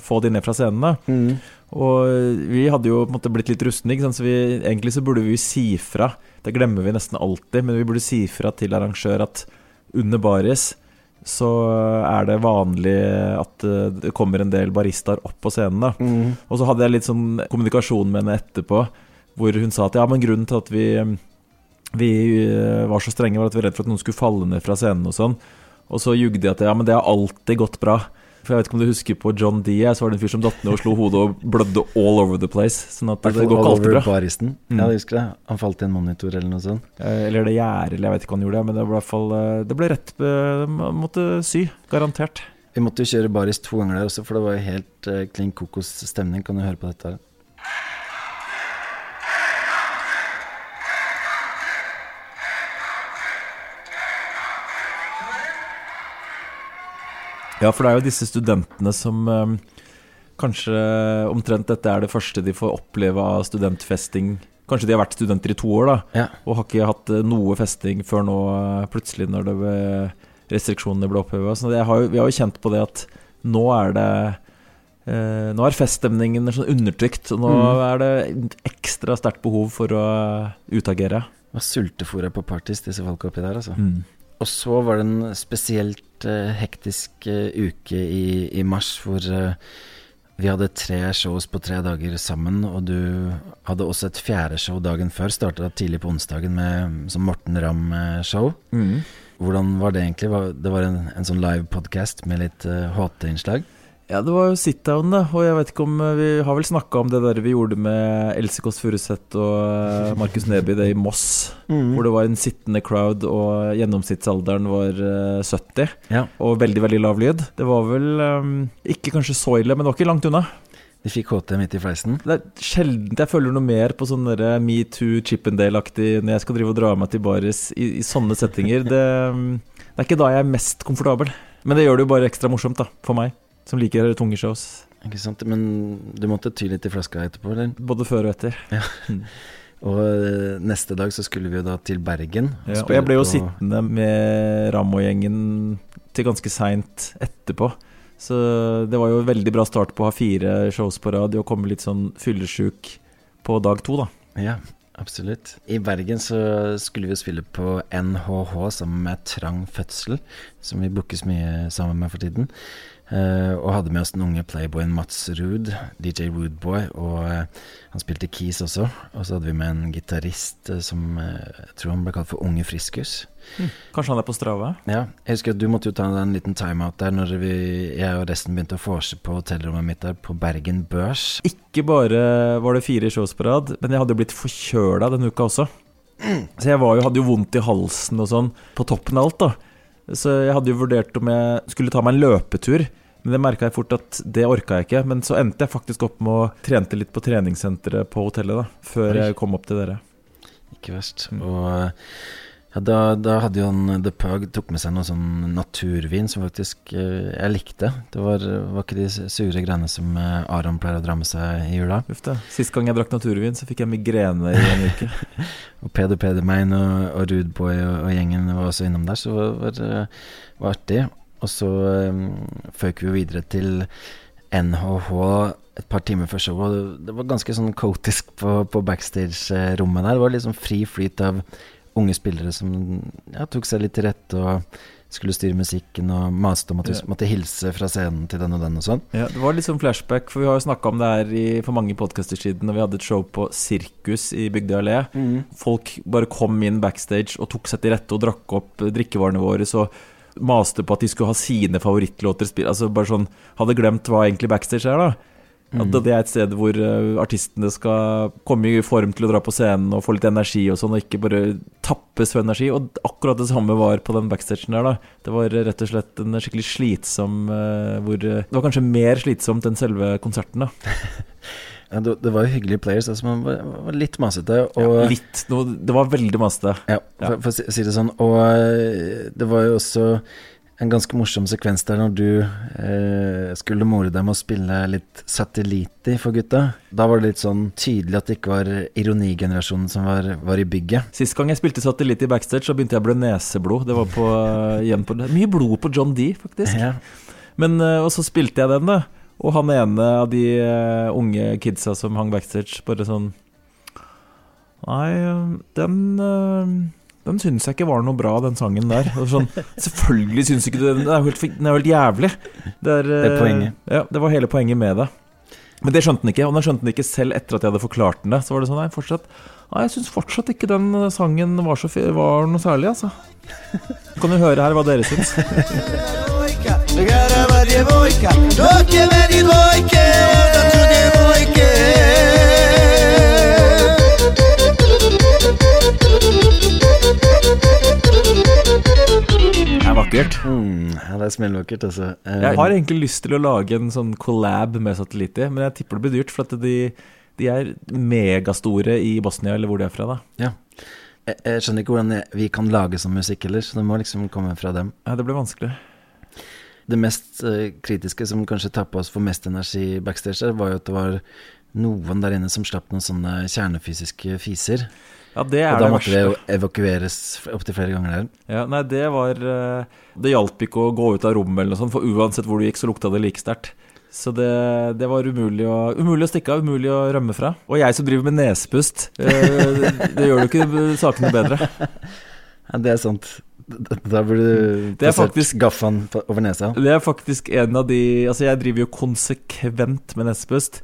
få de ned fra scenen. Mm. Og vi hadde jo på en måte blitt litt rustne, så vi, egentlig så burde vi si fra. Det glemmer vi nesten alltid, men vi burde si fra til arrangør at under baris så er det vanlig at eh, det kommer en del baristaer opp på scenen. da. Og så hadde jeg litt sånn kommunikasjon med henne etterpå, hvor hun sa at ja, men grunnen til at vi, vi eh, var så strenge, var at vi var redd for at noen skulle falle ned fra scenen og sånn. Og så jugde jeg at ja, men det har alltid gått bra. For jeg vet ikke om du husker på John D. Så var det en fyr som datt ned og slo hodet og blødde all over the place. Sånn at det går ikke alltid bra. baristen. Mm. Ja, jeg husker det. Han falt i en monitor eller noe sånt. Eh, Eller det gjerdet, eller jeg vet ikke hva han gjorde, men det ble i hvert fall eh, Det ble rett Man måtte sy. Garantert. Vi måtte jo kjøre baris to ganger der også, for det var jo helt klin kokos stemning. Kan du høre på dette her? Ja, for det er jo disse studentene som eh, Kanskje omtrent dette er det første de får oppleve av studentfesting. Kanskje de har vært studenter i to år, da, Ja. og har ikke hatt eh, noe festing før nå, eh, plutselig, når ble, restriksjonene ble oppheva. Så har vi har jo kjent på det at nå er det eh, Nå er feststemningen sånn undertrykt, og nå Mm. er det ekstra sterkt behov for å utagere. Var sultefòra på parties, disse folka oppi der, altså. Mm. Og så var det en spesielt uh, hektisk uh, uke i, i mars hvor uh, vi hadde tre shows på tre dager sammen, og du hadde også et fjerde show dagen før. Starta tidlig på onsdagen med som Morten Ramm-show. Mm. Hvordan var det egentlig? Det var en, en sånn live podcast med litt HT-innslag? Ja, det var jo sit-down, da. Og jeg vet ikke om eh, Vi har vel snakka om det der vi gjorde med Else Kåss Furuseth og eh, Markus Neby, det i Moss. Hvor det var en sittende crowd, og gjennomsnittsalderen var eh, 70. Ja. Og veldig, veldig lav lyd. Det var vel um, ikke kanskje så ille, men det var ikke langt unna. De fikk HT midt i fleisen. Det er sjelden jeg føler noe mer på sånn metoo, Chippendale-aktig når jeg skal drive og dra meg til baris i, i sånne settinger. Det, mm, det er ikke da jeg er mest komfortabel. Men det gjør det jo bare ekstra morsomt, da, for meg, som liker tunge shows. Ikke sant? Men du måtte ty litt i flaska etterpå, eller? Både før og etter. Og eh, neste dag så skulle vi jo da til Bergen. Ja, og jeg ble jo sittende med Rammo-gjengen til ganske seint etterpå. Så det var jo en veldig bra start på å ha fire shows på rad og komme litt sånn fyllesjuk på dag to, da. Ja, absolutt. I Bergen så skulle vi jo spille på NHH sammen med Trang Fødsel, som vi bookes mye sammen med for tiden. Eh, og hadde med oss den unge playboyen Mats Ruud, DJ Woodboy, og uh, han spilte keys også. Og så hadde vi med en gitarist uh, som jeg tror han ble kalt for Unge Friskus. Kanskje han er på Strava? Ja, jeg husker at du måtte jo ta en liten timeout der når vi, jeg og resten begynte å vorse på hotellrommet mitt der på Bergen Børs. Ikke bare var det fire shows på rad, men jeg hadde jo blitt forkjøla denne uka også. Så jeg var jo, hadde jo vondt i halsen og sånn på toppen av alt, da. Så jeg hadde jo vurdert om jeg skulle ta meg en løpetur. Men det merka jeg fort at det orka jeg ikke. Men så endte jeg faktisk opp med å trente litt på treningssenteret på hotellet, da. Før Oi. jeg kom opp til dere. Ikke verst. Mm. Og ja, da, da hadde jo han The Pug tok med seg noe sånn naturvin som faktisk eh, jeg likte. Det var, var ikke de sure greiene som eh, Aron pleier å dra med seg i jula. Uff da. Sist gang jeg drakk naturvin, så fikk jeg migrene i en uke. Og Peder Pedermein og, og Rudboy og, og gjengen var også innom der, så det var, var, eh, var artig. Og så um, føk vi jo videre til NHH et par timer før showet. og Det, var ganske sånn kaotisk på, på backstage-rommet der. Det var liksom fri flyt av unge spillere som ja, tok seg litt til rette og skulle styre musikken og maste om at vi Ja. måtte hilse fra scenen til den og den og sånn. Ja, det var litt sånn flashback, for vi har jo snakka om det her i, for mange podkaster siden, når vi hadde et show på Sirkus i Bygdøy allé. Folk bare kom inn backstage og tok seg til rette og drakk opp drikkevarene våre. Så maste på at de skulle ha sine favorittlåter spilt. Altså bare sånn Hadde glemt hva egentlig backstage er, da. At det er et sted hvor eh, artistene skal komme i form til å dra på scenen og få litt energi og sånn, og ikke bare tappes for energi. Og akkurat det samme var på den backstagen der, da. Det var rett og slett en skikkelig slitsom eh, hvor eh, Det var kanskje mer slitsomt enn selve konserten, da. Ja, det, det var jo hyggelige players, altså men var, var litt masete. Og, Litt. Noe, det var veldig masete. Ja, Ja. for, for å si, det sånn. Og eh, det var jo også en ganske morsom sekvens der når du eh, skulle more deg med å spille litt Satelliti for gutta. Da var det litt sånn tydelig at det ikke var ironigenerasjonen som var, var i bygget. Sist gang jeg spilte satellitt i backstage, så begynte jeg å blø neseblod. Det var på, eh, igjen på Mye blod på John D, faktisk. Ja. Men, eh, og så spilte jeg den, da. Og han ene av de eh, unge kidsa som hang backstage, bare sånn Nei, eh, den eh, Den syns jeg ikke var noe bra, den sangen der. Sånn, Selvfølgelig syns ikke du den. Den er jo helt, helt jævlig. Det er, eh, Det er poenget. Ja, det var hele poenget med det. Men det skjønte den ikke, og den skjønte den ikke selv etter at jeg hadde forklart den det. Så var det sånn, nei, fortsatt Nei, jeg syns fortsatt ikke den eh, sangen var, så, var noe særlig, altså. Kan du høre her hva dere syns? Djevojka, dok je meni dvojke, da su djevojke Det er vakkert. Mm, ja, det er smellvakkert, altså. Eh, Jeg har egentlig lyst til å lage en sånn collab med satellitter, men jeg tipper det blir dyrt, for at de, de er megastore i Bosnia, eller hvor de er fra, da. ja. jeg, jeg skjønner ikke hvordan jeg, vi kan lage sånn musikk ellers, så det må liksom komme fra dem. Ja, det blir vanskelig. Det mest eh, kritiske som kanskje tappa oss for mest energi backstage, der, var jo at det var noen der inne som slapp noen sånne kjernefysiske fiser. Ja, det Og er da det måtte det jo evakueres opptil flere ganger der. Ja, nei, det var eh, Det hjalp ikke å gå ut av rommet eller noe sånt, for uansett hvor du gikk, så lukta det like sterkt. Så det, det var umulig å, umulig å stikke av, umulig å rømme fra. Og jeg som driver med nesepust, eh, det, det gjør jo ikke sakene bedre. Ja, det er sant. Da burde du Det er plassert gaffaen over nesa. Det er faktisk en av de Altså, jeg driver jo konsekvent med nesepust,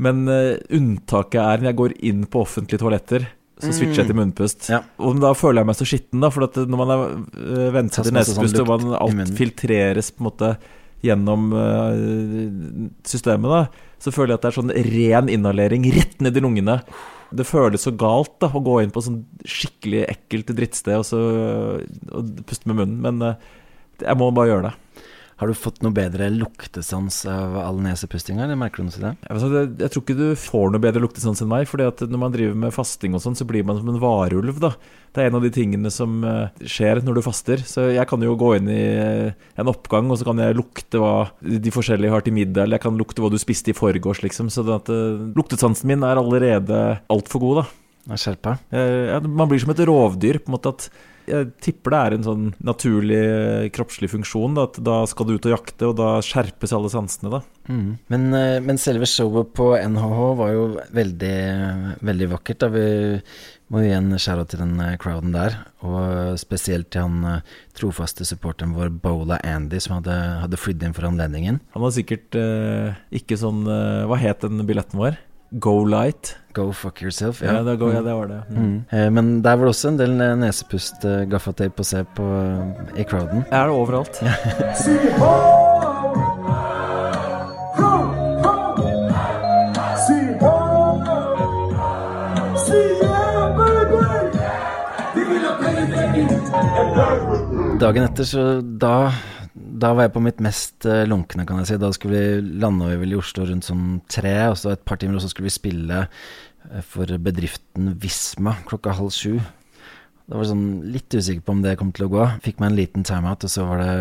men eh, unntaket er når jeg går inn på offentlige toaletter. Så switcher jeg til munnpust. Ja. Og da føler jeg meg så skitten, da. For at når man er uh, vent til nesepust, sånn og man alt filtreres på en måte gjennom eh, systemet, da, så føler jeg at det er sånn ren inhalering rett ned i lungene. Det føles så galt da å gå inn på sånn skikkelig ekkelt drittsted og så og puste med munnen, men eh, jeg må bare gjøre det. Har du fått noe bedre luktesans av all nesepustinga, eller merker du noe til det? Jeg, jeg, tror ikke du får noe bedre luktesans enn meg. Fordi at når man driver med fasting og sånn, så blir man som en varulv, da. Det er en av de tingene som eh, skjer når du faster. Så jeg kan jo gå inn i eh, en oppgang, og så kan jeg lukte hva de forskjellige har til middag, eller jeg kan lukte hva du spiste i forgårs, liksom. Så at, eh, luktesansen min er allerede altfor god, da. Er skjerpa? Man blir som et rovdyr, på en måte at jeg tipper det er en sånn naturlig eh, kroppslig funksjon. Da, at da skal du ut og jakte, og da skjerpes alle sansene, da. Mm. Men, eh, men selve showet på NHH var jo veldig, veldig vakkert. Da. Vi må igjen skjære til den eh, crowden der, og spesielt til han trofaste supporteren vår, Bola Andy, som hadde, hadde flydd inn for anledningen. Han var sikkert eh, ikke sånn Hva het den billetten vår? Go Light? Go fuck yourself. Ja, det, go, ja, det var det. Mm. Mm. Eh, Men der var det også en del nesepust, eh, gaffatape å se på eh, i crowden. Er det overalt? Dagen etter, så da da var jeg på mitt mest eh, lunkne, kan jeg si. Da skulle vi lande vi vel i Oslo rundt sånn tre, og så et par timer, og så skulle vi spille eh, for bedriften Visma klokka halv sju. Da var jeg sånn litt usikker på om det kom til å gå. Fikk meg en liten timeout, og så var det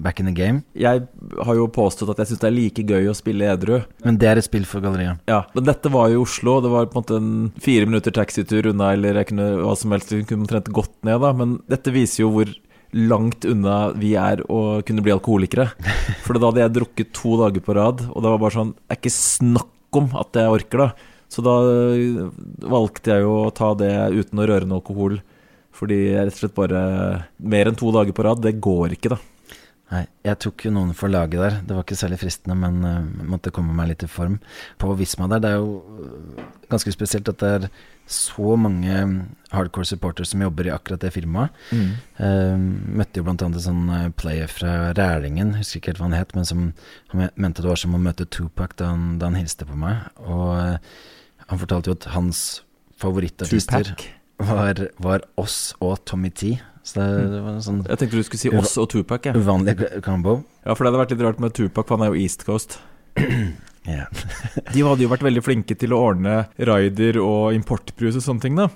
back in the game. Jeg har jo påstått at jeg syns det er like gøy å spille edru. Men det er et spill for galleriet. Ja, men dette var jo Oslo. Det var på en måte en fire minutter taxitur unna, eller jeg kunne hva som helst, jeg kunne omtrent gått ned, da. Men dette viser jo hvor langt unna vi er å kunne bli alkoholikere. For da hadde jeg drukket to dager på rad, og det var bare sånn Det er ikke snakk om at jeg orker, da. Så da øh, valgte jeg jo å ta det uten å røre noe alkohol. Fordi jeg rett og slett bare Mer enn to dager på rad, det går ikke, da. Nei, jeg tok jo noen for laget der. Det var ikke særlig fristende, men uh, måtte komme meg litt i form. På Visma der, det er jo øh, ganske spesielt at det er så mange hardcore supporters som jobber i akkurat det firmaet. Eh, møtte jo blant annet en sånn eh, player fra Rælingen, husker ikke helt hva han het, men som han mente det var som å møte Tupac da han, da han hilste på meg. Og uh, han fortalte jo at hans favorittartister var, var oss og Tommy T. Så det, det var en sånn Jeg tenkte du skulle si oss og Tupac, jeg. uvanlig combo. Ja, for det hadde vært litt rart med Tupac, for han er jo East Coast. Ja. De hadde jo vært veldig flinke til å ordne raider og importbrus og sånne ting, da.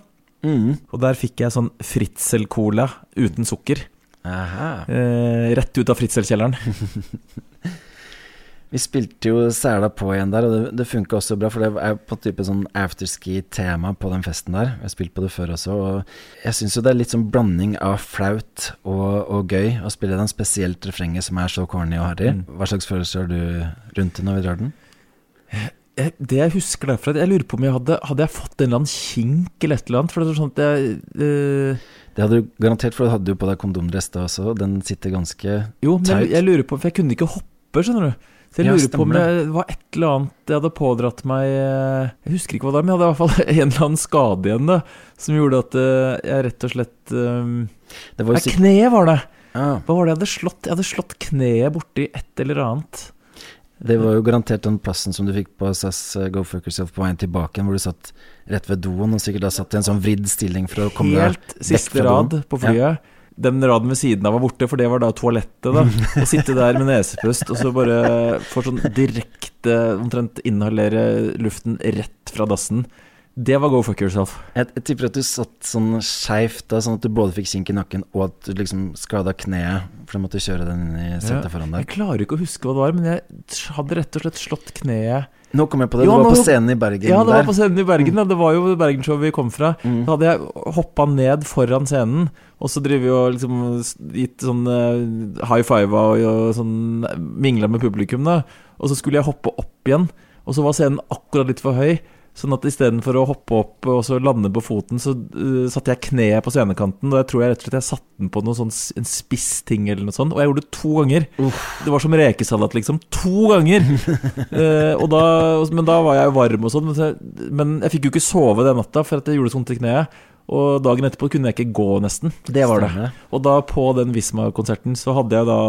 Mm. Og der fikk jeg sånn Fritzel-cola uten sukker. Aha. Eh, rett ut av Fritzel-kjelleren. Vi spilte jo sela på igjen der, og det, det funka også bra, for det er på type sånn afterski-tema på den festen der. Jeg har spilt på det før også, og jeg syns jo det er litt sånn blanding av flaut og, og gøy å spille den, spesielt refrenget som er så corny og harry. Mm. Hva slags følelser har du rundt det når vi drar den? Det jeg husker derfra Jeg lurer på om jeg hadde Hadde jeg fått en eller annen kink eller et eller annet? For det er sånn at jeg uh... Det hadde du garantert, for du hadde jo på deg kondomdress da også, den sitter ganske Jo, men jeg, jeg lurer på For jeg kunne ikke hoppe, skjønner du. Så jeg Ja, lurer på om stemmer det var et eller annet jeg hadde pådratt meg eh, Jeg husker ikke hva det var, men jeg hadde i hvert fall en eller annen skade igjen, da. Som gjorde at eh, jeg rett og slett um... Det var Nei, kneet var det! ja, Hva var det jeg hadde slått? Jeg hadde slått kneet borti et eller annet. Det var jo garantert den plassen som du fikk på SAS uh, Go Fuck Yourself på veien tilbake, hvor du satt rett ved doen, og sikkert da satt i en sånn vridd stilling for å komme deg Helt siste fra rad doen. på flyet. Den raden ved siden av var borte, for det var da toalettet. da Å sitte der med nesepust og så bare få sånn direkte omtrent inhalere luften rett fra dassen. Det var go fuck yourself. Jeg, jeg tipper at du satt sånn skeivt sånn at du både fikk kink i nakken og at du liksom skada kneet, for du måtte kjøre den inn i setet Ja. foran Jeg klarer ikke å huske hva det var, men jeg hadde rett og slett slått kneet Nå kom jeg på det, Jo, du var nå- på scenen i Bergen Ja, det var der. på scenen i Bergen. Da. Det var jo Bergenshowet vi kom fra. Mm. Da hadde jeg hoppa ned foran scenen, og så driver vi og liksom gitt sånn eh, high five og, og sånn mingla med publikum, da. Og så skulle jeg hoppe opp igjen, og så var scenen akkurat litt for høy. Sånn at istedenfor å hoppe opp og så lande på foten, så uh, satte jeg kneet på scenekanten. Og jeg tror jeg rett og slett jeg satte den på noe sånn, en spiss ting eller noe sånt. Og jeg gjorde det to ganger. Det var som rekesalat, liksom. To ganger! uh, og da, men da var jeg jo varm og sånn. Men, men jeg fikk jo ikke sove den natta, for at jeg gjorde så vondt i kneet. Og dagen etterpå kunne jeg ikke gå, nesten. Det var det. Og da på den Visma-konserten så hadde jeg da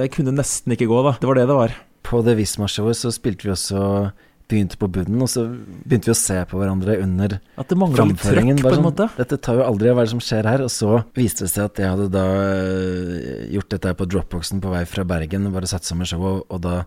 Jeg kunne nesten ikke gå, da. Det var det det var. På det Visma-showet så spilte vi også Begynte på bunnen, og så begynte vi å se på hverandre under At det mangla litt på sånn. Dette tar jo aldri, hva er det som skjer her? Og så viste det seg at jeg hadde da øh, gjort dette på dropboxen på vei fra Bergen, bare satt sammen showet, og, og da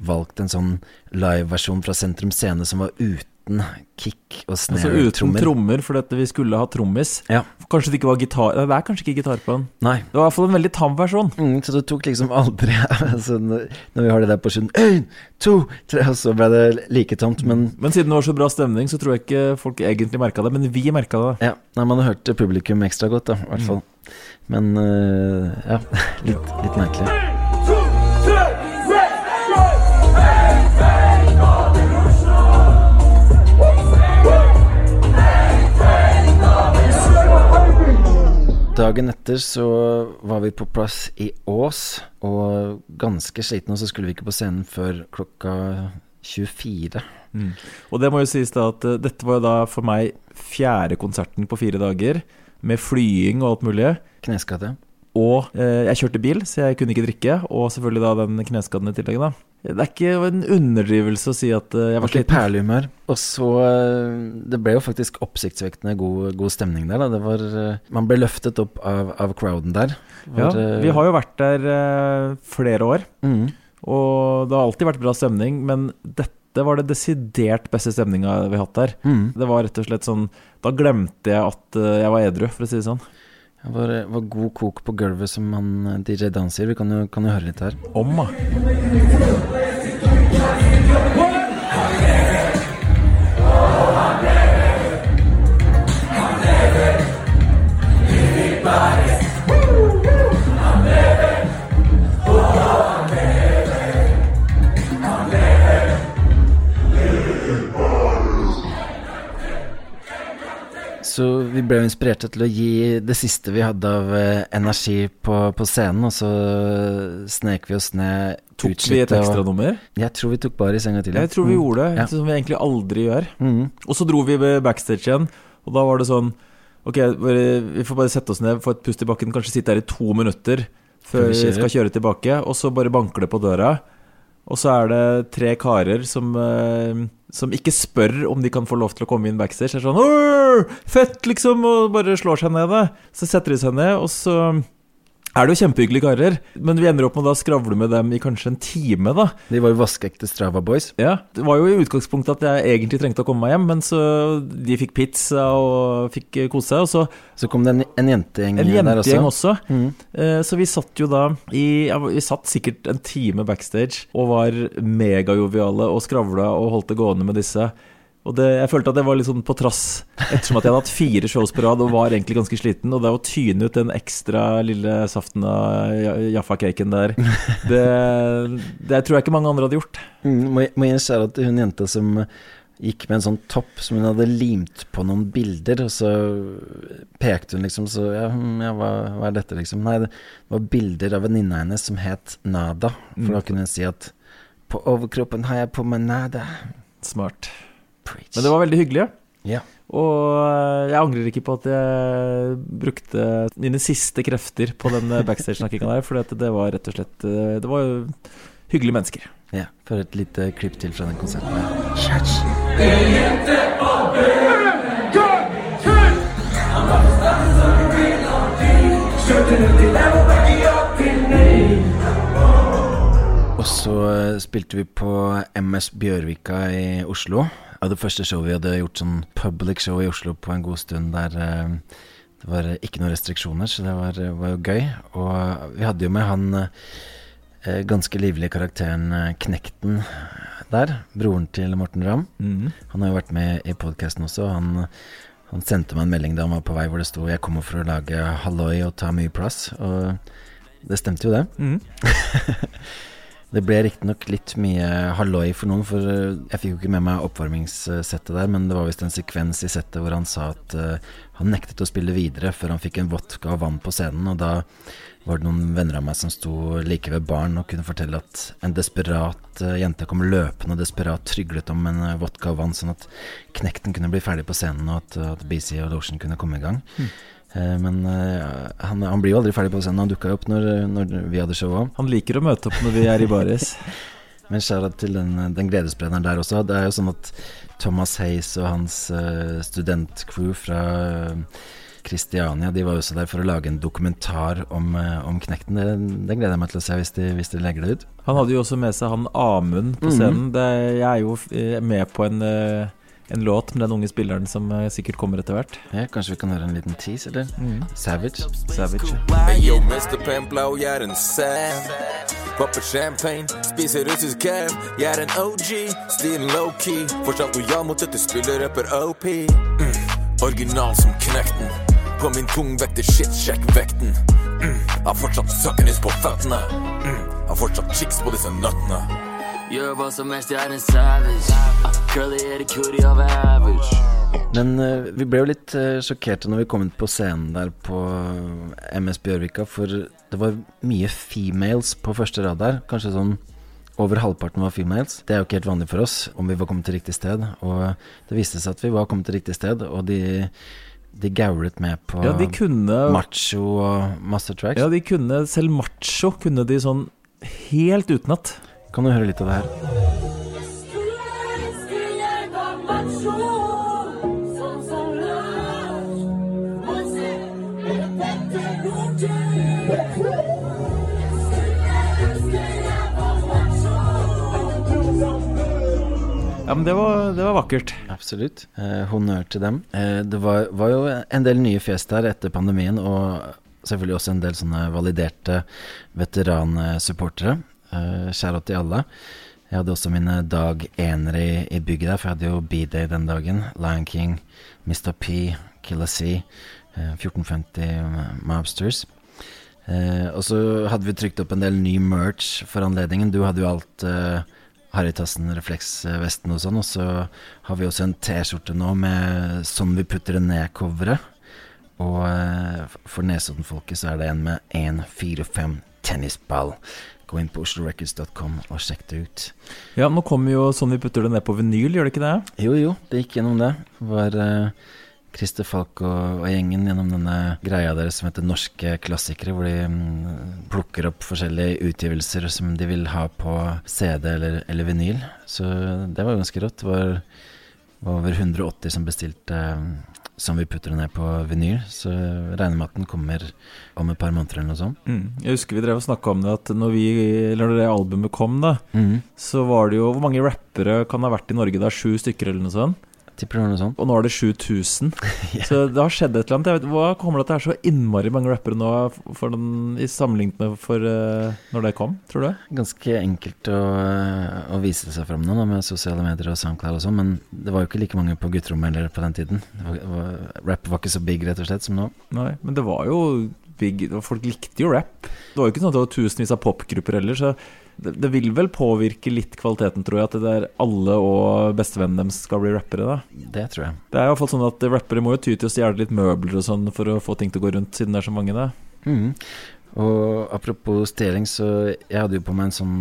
valgt en sånn liveversjon fra Sentrum Scene som var uten uten kick og Altså uten trommer, for at vi skulle ha trommis. Ja. Kanskje det ikke var gitar Det er kanskje ikke gitar på den. Nei. Det var i hvert fall en veldig tam versjon. Mm, så det tok liksom aldri altså, Når vi har det der på sjøen Én, to, tre Og så ble det like tamt, Men Men siden det var så bra stemning, så tror jeg ikke folk egentlig merka det. Men vi merka det. ja, nei, man hørte hørt publikum ekstra godt, da, i hvert fall. Men uh, ja, litt, litt merkelig. Dagen etter så var vi på plass i Ås, og ganske slitne, og så skulle vi ikke på scenen før klokka 24. Og det må jo sies da at eh, dette var jo da for meg fjerde konserten på fire dager, med flying og alt mulig. Kneskade. Og eh, jeg kjørte bil, så jeg kunne ikke drikke. Og selvfølgelig da den kneskaden i tillegg, da. Det er ikke en underdrivelse å si at eh, jeg var sliten. perlehumør. Og så øh, Det ble jo faktisk oppsiktsvekkende god, god stemning der, da. Det var øh, Man ble løftet opp av, av crowden der. Var, Ja, vi har jo vært der eh, flere år, mm, og det har alltid vært bra stemning. Men dette var det desidert beste stemninga vi har hatt der. mm. Det var rett og slett sånn Da glemte jeg at eh, jeg var edru, for å si det sånn. Det var, var god kok på gulvet, som han øh, DJ Dan sier. Vi kan jo, kan jo høre litt her. Om, da. Jo inspirert til å gi det siste vi hadde av eh, energi på, på scenen, og så snek vi oss ned Tok vi et ekstranummer? Jeg tror vi tok bare i senga til. Jeg tror vi gjorde det, Ja. som vi egentlig aldri gjør. Mm. Og så dro vi backstage igjen, og da var det sånn Ok, vi får bare sette oss ned, få et pust i bakken, kanskje sitte her i to minutter Før vi skal kjøre tilbake, og så bare banker det på døra. Og så er det tre karer som, eh, som ikke spør om de kan få lov til å komme inn backstage. Det er sånn «Åh, Fett, liksom! Og bare slår seg ned. Da. Så setter de seg ned, og så er det jo kjempehyggelige karer. Men vi ender opp med å skravle med dem i kanskje en time, da. De var jo vaskeekte Strava Boys. Ja, Det var jo i utgangspunktet at jeg egentlig trengte å komme meg hjem, men så de fikk pizza og fikk eh, kose seg. Og så Så kom det en, en jentegjeng en der også. også. Mm. Eh, Så vi satt jo da i ja, Vi satt sikkert en time backstage og var megajoviale og skravla og holdt det gående med disse. Og det, jeg følte at det var litt sånn på trass, ettersom at jeg hadde hatt fire shows på rad og var egentlig ganske sliten. Og det å tyne ut den ekstra lille saften av Jaffa-caken der, det, det tror jeg ikke mange andre hadde gjort. Mm, må, jeg- må jeg skjære at hun jenta som gikk med en sånn topp som hun hadde limt på noen bilder, og så pekte hun liksom så Ja, hm, ja hva, hva er dette, liksom? Nei, det var bilder av venninna hennes som het Nada. For da kunne hun si at på overkroppen har jeg på meg Nada. Smart. Preach. Men det var veldig hyggelig. Ja. Og eh, jeg angrer ikke på at jeg brukte mine siste krefter på den backstage-snakkinga der, for det var rett og slett eh, Det var jo hyggelige mennesker. ja. For et lite klipp til fra den konserten. Church. Og så eh, spilte vi på MS Bjørvika i Oslo. Var det første showet vi hadde gjort sånn public show i Oslo på en god stund der eh, det var ikke noen restriksjoner, så det var, var jo gøy. Og vi hadde jo med han eh, ganske livlige karakteren eh, Knekten der, broren til Morten Ramm. Han har jo vært med i podkasten også. Han, han sendte meg en melding da han var på vei hvor det sto 'Jeg kommer for å lage halloi og ta mye plass'. Og det stemte jo, det. Mhm. Det ble riktignok litt mye halloi for noen, for eh, jeg fikk jo ikke med meg oppvarmingssettet der, men det var visst en sekvens i settet hvor han sa at eh, han nektet å spille videre før han fikk en vodka og vann på scenen, og da var det noen venner av meg som sto like ved baren og kunne fortelle at en desperat eh, jente kom løpende og desperat tryglet om en vodka og vann, sånn at knekten kunne bli ferdig på scenen, og at, at BC og Lotion kunne komme i gang. Eh, Men eh, han, han blir jo aldri ferdig på scenen. Han dukka jo opp når, når vi hadde show òg. Han liker å møte opp når vi er i baris. Men skjæra til den, den gledessprederen der også. Det er jo sånn at Thomas Hayes og hans eh, studentcrew fra Kristiania De var også der for å lage en dokumentar om, eh, om Knekten. Det, det gleder jeg meg til å se hvis de, hvis de legger det ut. Han hadde jo også med seg han Amund på Mhm. scenen. Det, jeg er jo eh, med på en, eh, en låt med den unge spilleren som eh, sikkert kommer etter hvert. Ja, kanskje vi kan høre en liten tease, eller? Savage. Savage. Hey yo, Mr. Pemplo, jeg er en Sam. Popper champagne, spiser russisk cav. Jeg er en OG, stilen low-key. Fortsatt lojal mot dette spillet, rapper OP. Mm. Original som knekten. På min tungvekter, shit, sjekk vekten. Mm. Har fortsatt søkkenis på føttene. Mm. Har fortsatt chicks på disse nøttene. Gjør hva som helst, jeg er en savage. Curly er det cutie of average. Men uh, vi ble jo litt uh, sjokkerte når vi kom inn på scenen der på eh, MS Bjørvika, for det var mye females på første rad der. Kanskje sånn over halvparten var females. Det er jo ikke helt vanlig for oss om vi var kommet til riktig sted. Og det viste seg at vi var kommet til riktig sted, og de, de gaulet med på Ja, de kunne macho og master tracks. Ja, de kunne Selv macho kunne de sånn helt utenat. Kan du høre litt av det her? Ja, men det var, det var vakkert. Absolutt. Eh, honnør til dem. Eh, det var, var jo en del nye fjes der etter pandemien, og selvfølgelig også en del sånne validerte veteransupportere. Eh, Skjæra til alle. Jeg hadde også mine dag enere i, i bygget der, for jeg hadde jo B-day den dagen. Lion King, Mr. P, Killer C, eh, 1450 Mobsters. Eh, og så hadde vi trykt opp en del ny merch for anledningen. Du hadde jo alt eh, Harrytassen, refleksvesten og sånn. Og så har vi også en T-skjorte nå med 'Sånn vi putter det ned'-coveret. Og eh, for Nesodden-folket så er det en med 1-4-5 tennisball. Gå inn på oslorecords.com og sjekk det ut. Ja, nå kommer jo sånn vi putter det ned på vinyl, gjør det ikke det? Jo, jo, det gikk gjennom det. Det var Christer Falk og, og gjengen gjennom denne greia deres som heter Norske klassikere, hvor de um, plukker opp forskjellige utgivelser som de vil ha på CD eller, eller vinyl. Så det var ganske rått. Det var over 180 som bestilte eh, som vi putter ned på vinyl. Så regner med at den kommer om et par måneder eller noe sånt. Mm. Jeg husker vi drev og snakka om det, at når, vi, eller når det albumet kom, da, mm. så var det jo Hvor mange rappere kan det ha vært i Norge da? Sju stykker, eller noe sånt? Tipper det var noe sånt. Og nå er det 7000. Så det har skjedd et eller annet. Jeg vet, hva kommer det til at det er så innmari mange rappere nå den, i sammenlignet med for uh, når det kom, tror du? Ganske enkelt å, å vise seg fram nå da, med sosiale medier og SoundCloud og sånn, men det var jo ikke like mange på gutterommet heller på den tiden. Var, var, rap var ikke så big, rett og slett, som nå. Nei, men det var jo big Folk likte jo rap. Det var jo ikke sånn at det var tusenvis av popgrupper heller, så det, det vil vel påvirke litt kvaliteten, tror jeg, at det der alle og bestevennen deres skal bli rappere, da. Det tror jeg. Det er i hvert fall sånn at rappere må jo ty til å stjele litt møbler og sånn for å få ting til å gå rundt, siden det er så mange, da. Mm. Og apropos stjeling, så jeg hadde jo på meg en sånn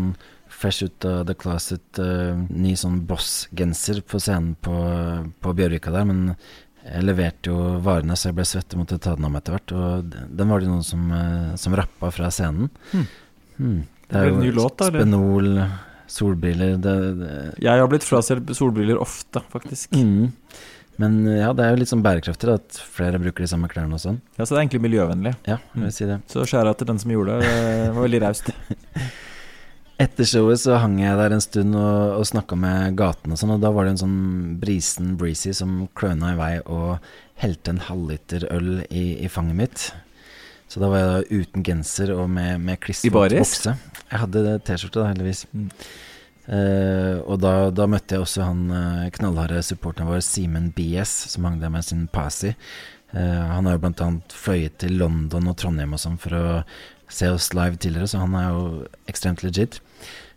fresh ut av the closet, uh, ny sånn Boss-genser på scenen på, på Bjørvika der, men jeg leverte jo varene, så jeg ble svett og måtte ta den om etter hvert. Og den var det noen som, eh, som rappa fra scenen. Mm. Hmm. Det er en ny låt, da. Spenol, solbriller det, det, Jeg har blitt frastjålet solbriller ofte, faktisk. Mm. Men ja, det er jo litt sånn bærekraftig da, at flere bruker de samme klærne og sånn. Ja, Så det er egentlig miljøvennlig. Ja, jeg vil si det. Så skjæra til den som gjorde det. Det var veldig raust. Etter showet så hang jeg der en stund og, og snakka med gaten og sånn, og da var det en sånn brisen breezy som kløna i vei og helte en halvliter øl i, i fanget mitt. Så da var jeg da uten genser og med, med klistret bokse. Jeg hadde T-skjorte da, heldigvis. Mm. Uh, og da, da møtte jeg også han uh, knallharde supporteren vår, Simen BS, som hang der med sin Pasi. Uh, han har jo blant annet fløyet til London og Trondheim og sånn for å se oss live tidligere, så han er jo ekstremt legit.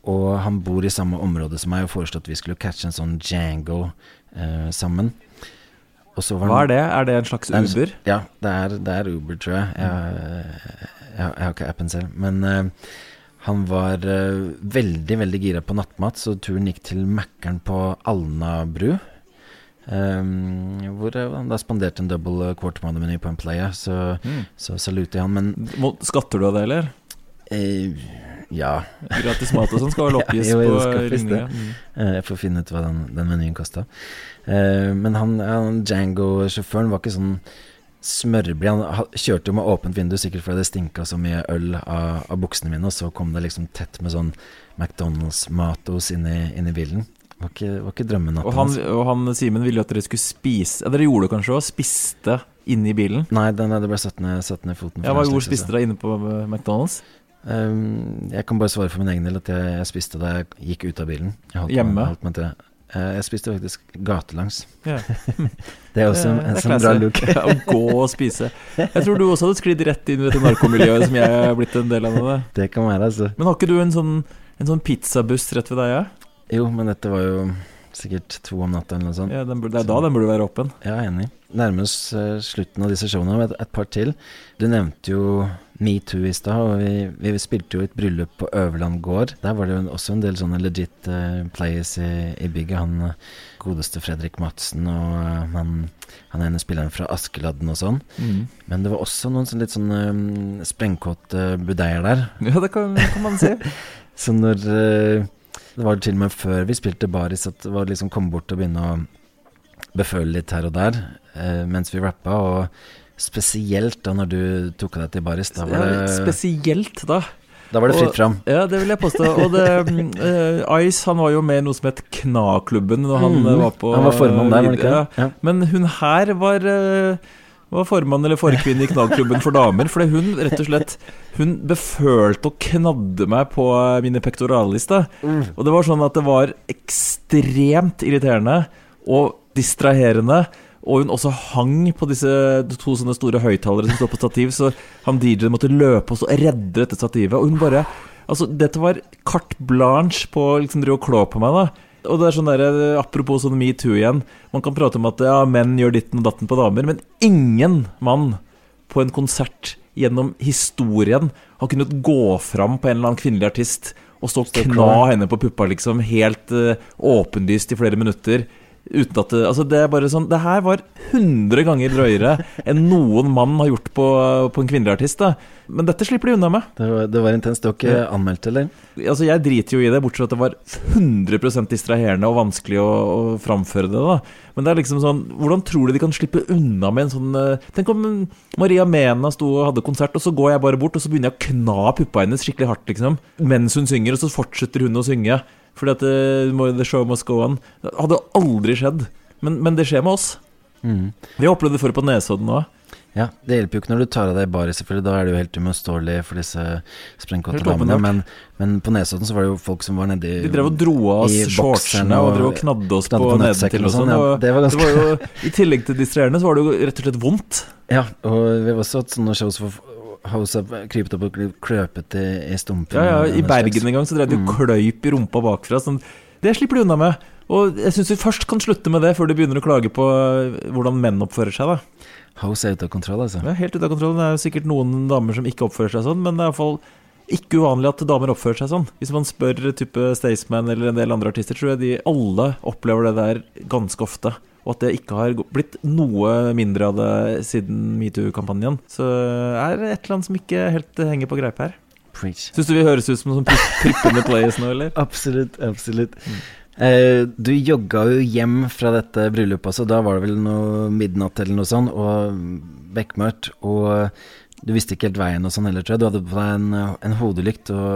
Og han bor i samme område som meg og foreslo at vi skulle catche en sånn Django eh, sammen. Var Hva er det? Er det en slags Det er Uber? Ja, det er, det er Uber, tror jeg. Jeg, jeg, jeg, har ikke appen selv. Men uh, han var uh, veldig, veldig gira på nattmat, så turen gikk til Mækkern på Alnabru. Um, hvor eh, han da spanderte en double quarter pounder-meny på en player, så, Mm. så saluter jeg han. Men Må, skatter du av det, eller? Uh, ja, Gratis mat og sånn skal vel oppgis Jo, jo, på ringlinja. Mm. Jeg får finne ut hva den, den menyen kosta. Eh, men han, han Django-sjåføren var ikke sånn smørblid. Han kjørte jo med åpent vindu, sikkert fordi det stinka så mye øl av, av buksene mine, og så kom det liksom tett med sånn McDonald's-matos inn, i- bilen. Var ikke, var ikke drømmenatten Og han, og han Simen ville jo at dere skulle spise ja, Dere gjorde det kanskje òg? Spiste inne i bilen? Nei, det, nei, det ble satt ned, satt ned foten. Ja, Hva den spiste dere inne på eh, McDonald's? Um, jeg kan bare svare for min egen del at jeg, jeg spiste da jeg gikk ut av bilen. Hjemme? Meg, Eh, jeg spiste faktisk gatelangs. Ja. Det er også en, en sånn bra look. Ja, Å gå og spise. Jeg tror du også hadde sklidd rett inn i dette narkomiljøet som jeg er blitt en del av. det. Det kan være, altså. Men har ikke du en sånn, en sånn pizzabuss rett ved deg? Ja? Jo, men dette var jo sikkert to om natta eller noe sånt. Ja, den burde, det er da den burde være åpen. Ja, enig. Nærmest eh, slutten av disse showene med et, et par til. Du nevnte jo Metoo i stad, og vi, vi spilte jo et bryllup på Øverland gård. Der var det jo også en del sånne legit eh, players i, i bygget. Han eh, godeste Fredrik Madsen og eh, han, han ene spilleren fra Askeladden og sånn. Mm. Men det var også noen sånn litt sånn um, sprengkåte budeier der. Ja, det kan, kan man si. Så når Det var til og med før vi spilte baris at det var liksom komme bort og begynne å beføle litt her og der mens vi rappa, og spesielt da når du tok deg til baris, da var det, spesielt da. da var det fritt fram. Ja, det vil jeg påstå. Og det, mm, eh, Ice han var jo med i noe som het Kna-klubben når han eh, var på Han var formann der, var det ikke Ja. Men hun her var, eh, var formann eller forkvinne i Knagklubben for damer. Fordi hun rett og slett Hun befølte og knadde meg på mine pectoralis. Mm. Og det var sånn at det var ekstremt irriterende og distraherende. Og hun også hang på disse to sånne store høyttalere som står på stativ, så han DJ-en måtte løpe og så redde dette stativet. Og hun bare Altså, dette var carte blanche på å liksom drive og klå på meg, da. Og det er sånn der, Apropos sånn metoo igjen. Man kan prate om at ja, menn gjør ditten og datten på damer, men ingen mann på en konsert gjennom historien har kunnet gå fram på en eller annen kvinnelig artist og stå og kna henne på puppa, liksom, helt uh, åpenlyst i flere minutter. Uten at det, altså det er bare sånn Det her var 100 ganger drøyere enn noen mann har gjort på, på en kvinnelig artist. Da. Men dette slipper de unna med. Det var, det var intenst. Du har ikke anmeldt, eller? Altså Jeg driter jo i det, bortsett fra at det var 100 distraherende og vanskelig å, å framføre det. da Men det er liksom sånn Hvordan tror du de kan slippe unna med en sånn eh, Tenk om Maria Mena sto og hadde konsert, og så går jeg bare bort og så begynner jeg å kna puppa hennes skikkelig hardt, liksom. Mens hun synger, og så fortsetter hun å synge. Fordi at uh, the show must go on. Det hadde aldri skjedd. Men, men det skjer med oss. Mm. Vi har opplevd det før på Nesodden òg. Ja, Det hjelper jo ikke når du tar av deg baret, selvfølgelig. Da er det jo helt uimotståelig for disse sprengkåte damene. Men, men på Nesodden så var det jo folk som var nedi De drev og dro av oss shortsene og, og drev og knadde oss på, på nedentil og og sånn, sånn. ja. Det var ganske- det var jo, I tillegg til distraherende, så var det jo rett og slett vondt. Ja, og vi har også hatt sånne shows hvor House krypet opp og kløpet i, i stumpen. Ja, ja, I Bergen en gang så drev de og Mm. kløyp i rumpa bakfra. Sånn. Det slipper du unna med. Og jeg syns vi først kan slutte med det, før du begynner å klage på øh, hvordan menn oppfører seg. da House er ute av kontroll, altså. Er helt ute av kontroll. Det er jo sikkert noen damer som ikke oppfører seg sånn, men det er iallfall ikke uvanlig at damer oppfører seg sånn. Hvis man spør type Staysman eller en del andre artister, tror jeg de alle opplever det der ganske ofte. Og at det ikke har blitt noe mindre av det siden metoo-kampanjen. Så er det et eller annet som ikke helt henger på greip her. Preach. Syns du vi høres ut som sånn pri- prippende players nå, eller? Absolutt, absolutt. Eh, du jogga jo hjem fra dette bryllupet, så Da var det vel noe midnatt eller noe sånt, og bekmørkt. Og du visste ikke helt veien og sånn heller, tror jeg. Du hadde på deg en, en hodelykt. Og,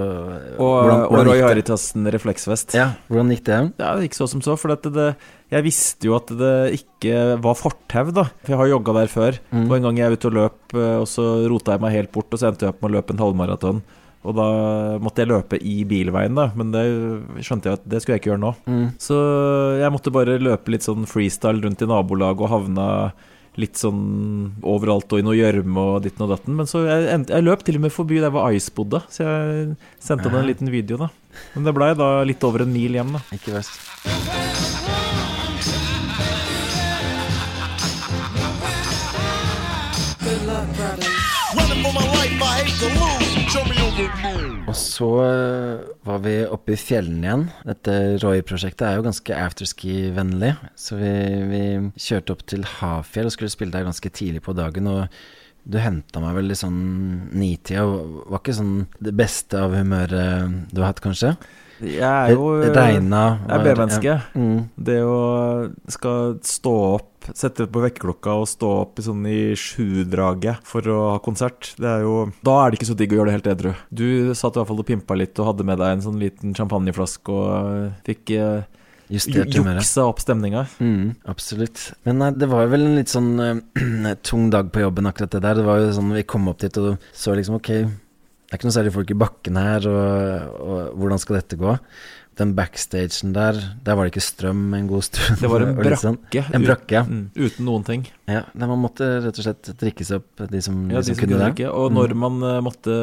Og, hvordan- og hvordan Roy gikk det? Haritassen refleksvest. Ja, hvordan gikk det? Ja, det gikk så som så. For at det, jeg visste jo at det ikke var fortau, da. For jeg har jogga der før. Mm. Og en gang jeg er ute og løp, eh, og så rota jeg meg helt bort, og så endte jeg opp med å løpe en halvmaraton. Og da måtte jeg løpe i bilveien, da. Men det skjønte jeg at det skulle jeg ikke gjøre nå. Mm. Så jeg måtte bare løpe litt sånn freestyle rundt i nabolaget og havna litt sånn overalt og i noe gjørme og ditten og datten. Men så jeg, jeg løp til og med forbi der hvor Ice bodde, så jeg sendte han en liten video, da. Men det blei da litt over en mil hjem, da. Ikke verst. Og så eh, var vi oppe i fjellene igjen. Dette Roy-prosjektet er jo ganske afterski-vennlig. Så vi, vi kjørte opp til Hafjell og skulle spille der ganske tidlig på dagen. Og du henta meg vel i sånn nitida. Var ikke sånn det beste av humøret du har hatt, kanskje? Jeg er jo Det regna. Jeg er B-menneske. Ja. Mm. Det å skal stå opp, sette på vekkerklokka og stå opp i sånn i sjudraget for å ha konsert, det er jo Da er det ikke så digg å gjøre det helt edru. Du satt i hvert fall og pimpa litt og hadde med deg en sånn liten champagneflaske og fikk eh, Juksa opp stemninga. Mm, absolutt. Men nei, det var jo vel en litt sånn uh, tung dag på jobben, akkurat det der. Det var jo sånn vi kom opp dit og så liksom ok, det er ikke noe særlig folk i bakken her, og, og hvordan skal dette gå? Den backstagen der, der var det ikke strøm en god stund. Det var en brakke. sånn- brakke. En brakke, ja. Mm, uten noen ting. ja. Man måtte rett og slett drikkes opp, de som, Ja, de de som kunne det. drikke. Og når man eh, måtte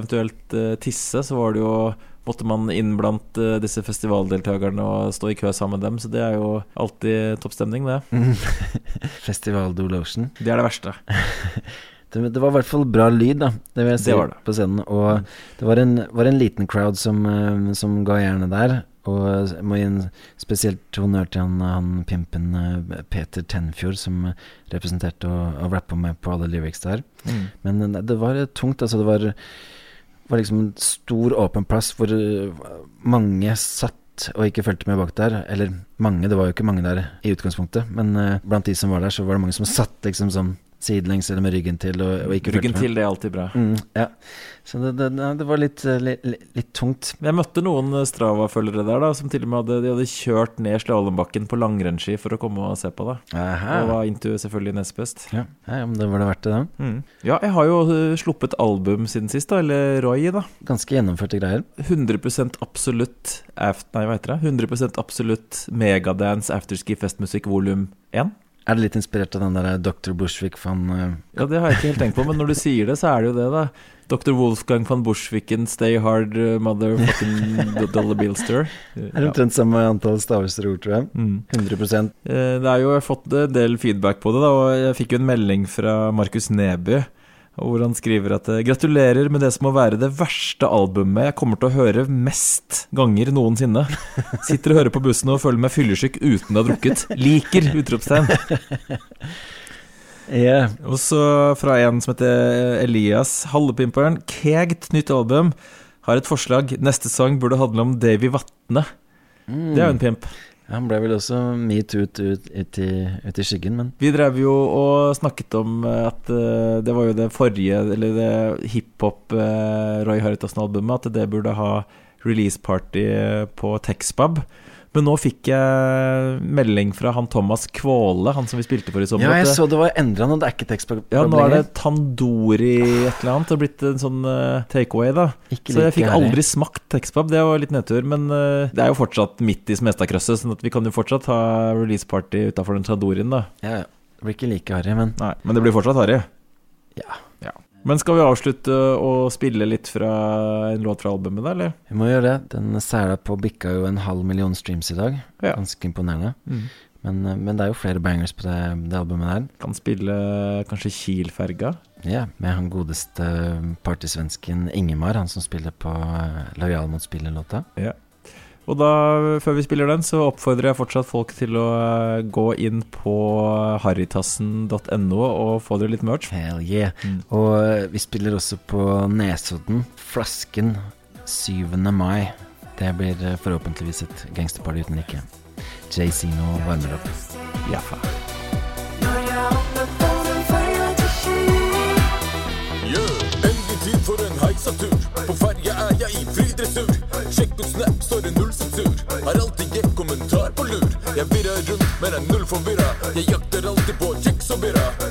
eventuelt eh, tisse, så var det jo Måtte man inn blant eh, disse festivaldeltakerne og stå i kø sammen med dem. Så det er jo alltid toppstemning, det. Festival Det er det verste. Det, det var i hvert fall bra lyd, da. Det vil jeg si Det det. på scenen. Og det var en, var en liten crowd som, eh, som ga jernet der. Og jeg må gi en spesielt honnør til han, han pimpen eh, Peter Tenfjord, som representerte og, og rappa med på alle lyrics der. Mm. Men eh, det var tungt, altså. Det var, var liksom en stor, åpen plass hvor mange satt og ikke fulgte med bak der. Eller mange, det var jo ikke mange der i utgangspunktet, men blant de som var der, så var det mange som satt liksom sånn sidelengs eller med ryggen til og, og ikke Ryggen til, det er alltid bra. Mm, ja. Så det, det, det var litt, eh, litt, litt, litt tungt. Jeg møtte noen eh, Strava-følgere der da som til og med hadde, de hadde kjørt ned slalåmbakken på langrennsski for å komme og se på det. Aha. Og var into selvfølgelig nest best. Ja, ja, men det var det verdt det, da. Mm. Ja, jeg har jo eh, sluppet album siden sist, da. Eller Roy, da. Ganske gjennomførte greier. 100 absolutt Nei, hva heter det? 100 absolutt Megadance afterski festmusikk volum 1. Er det litt inspirert av den der Dr. Bushwick van uh... Ja, det har jeg ikke helt tenkt på, men når du sier det, så er det jo det, da. Dr. Wolfgang van Bushwicken, Stay Hard, uh, Motherfucking Dollar Billster. Er det omtrent samme antall stavelser og ord, tror jeg. Mm. 100 Eh, Det er jo, jeg har fått en del feedback på det, da, og jeg fikk jo en melding fra Markus Neby. Hvor han skriver at eh, gratulerer med det som må være det verste albumet jeg kommer til å høre mest ganger noensinne. Sitter og hører på bussen og føler meg fyllesyk uten å ha drukket. Liker! Utropstegn. Yeah. Og så fra en som heter Elias Hallepimperen. Kegt nytt album. Har et forslag. Neste sang burde handle om Davy Vatne. Det er jo en pimp. Han ble vel også metoo-ut ut, ut, ut i skyggen, men Vi drev jo og snakket om eh, at uh, det var jo det forrige, eller det hiphop eh, Roy Haritasen albumet at det burde ha release-party på Texpub. Men nå fikk jeg melding fra han Thomas Kvåle, han som vi spilte for i sommer. Ja, jeg så det var endra nå, det er ikke tekstpub ja, nå er det Tandori et eller annet. Det har blitt en sånn uh, takeaway, da. Ikke Så jeg fikk aldri smakt Texpub, det var litt nedtur. Men uh, det er jo fortsatt midt i Smestadkrøsset, sånn at vi kan jo fortsatt ha release-party utafor den Tandorien, da. Ja, ja. Det blir ikke like harry, men Nei, men det blir fortsatt harry. Ja. Men skal vi avslutte å spille litt fra en låt fra albumet, da, eller? vi må gjøre det. Den sæla på bikka jo en halv million streams i dag. Ja. Ganske imponerende. Mm. Men, eh, men det er jo flere bangers på det, det albumet der. Kan spille kanskje Kiel-ferga. Ja, med han godeste partysvensken Ingemar, han som spiller på eh, Lojal mot spillet-låta. Og da, før vi spiller den, så oppfordrer jeg fortsatt folk til å eh, gå inn på harrytassen.no og få dere litt merch. Hell yeah. Mm. Og eh, vi spiller også på Nesodden, Flasken, 7. mai. Det blir eh, forhåpentligvis et gangsterparty uten like. JC nå varmer opp. Ja, faen. Jeg rundt, men er null forvirra. Jeg jakter alltid på kjeks og birra.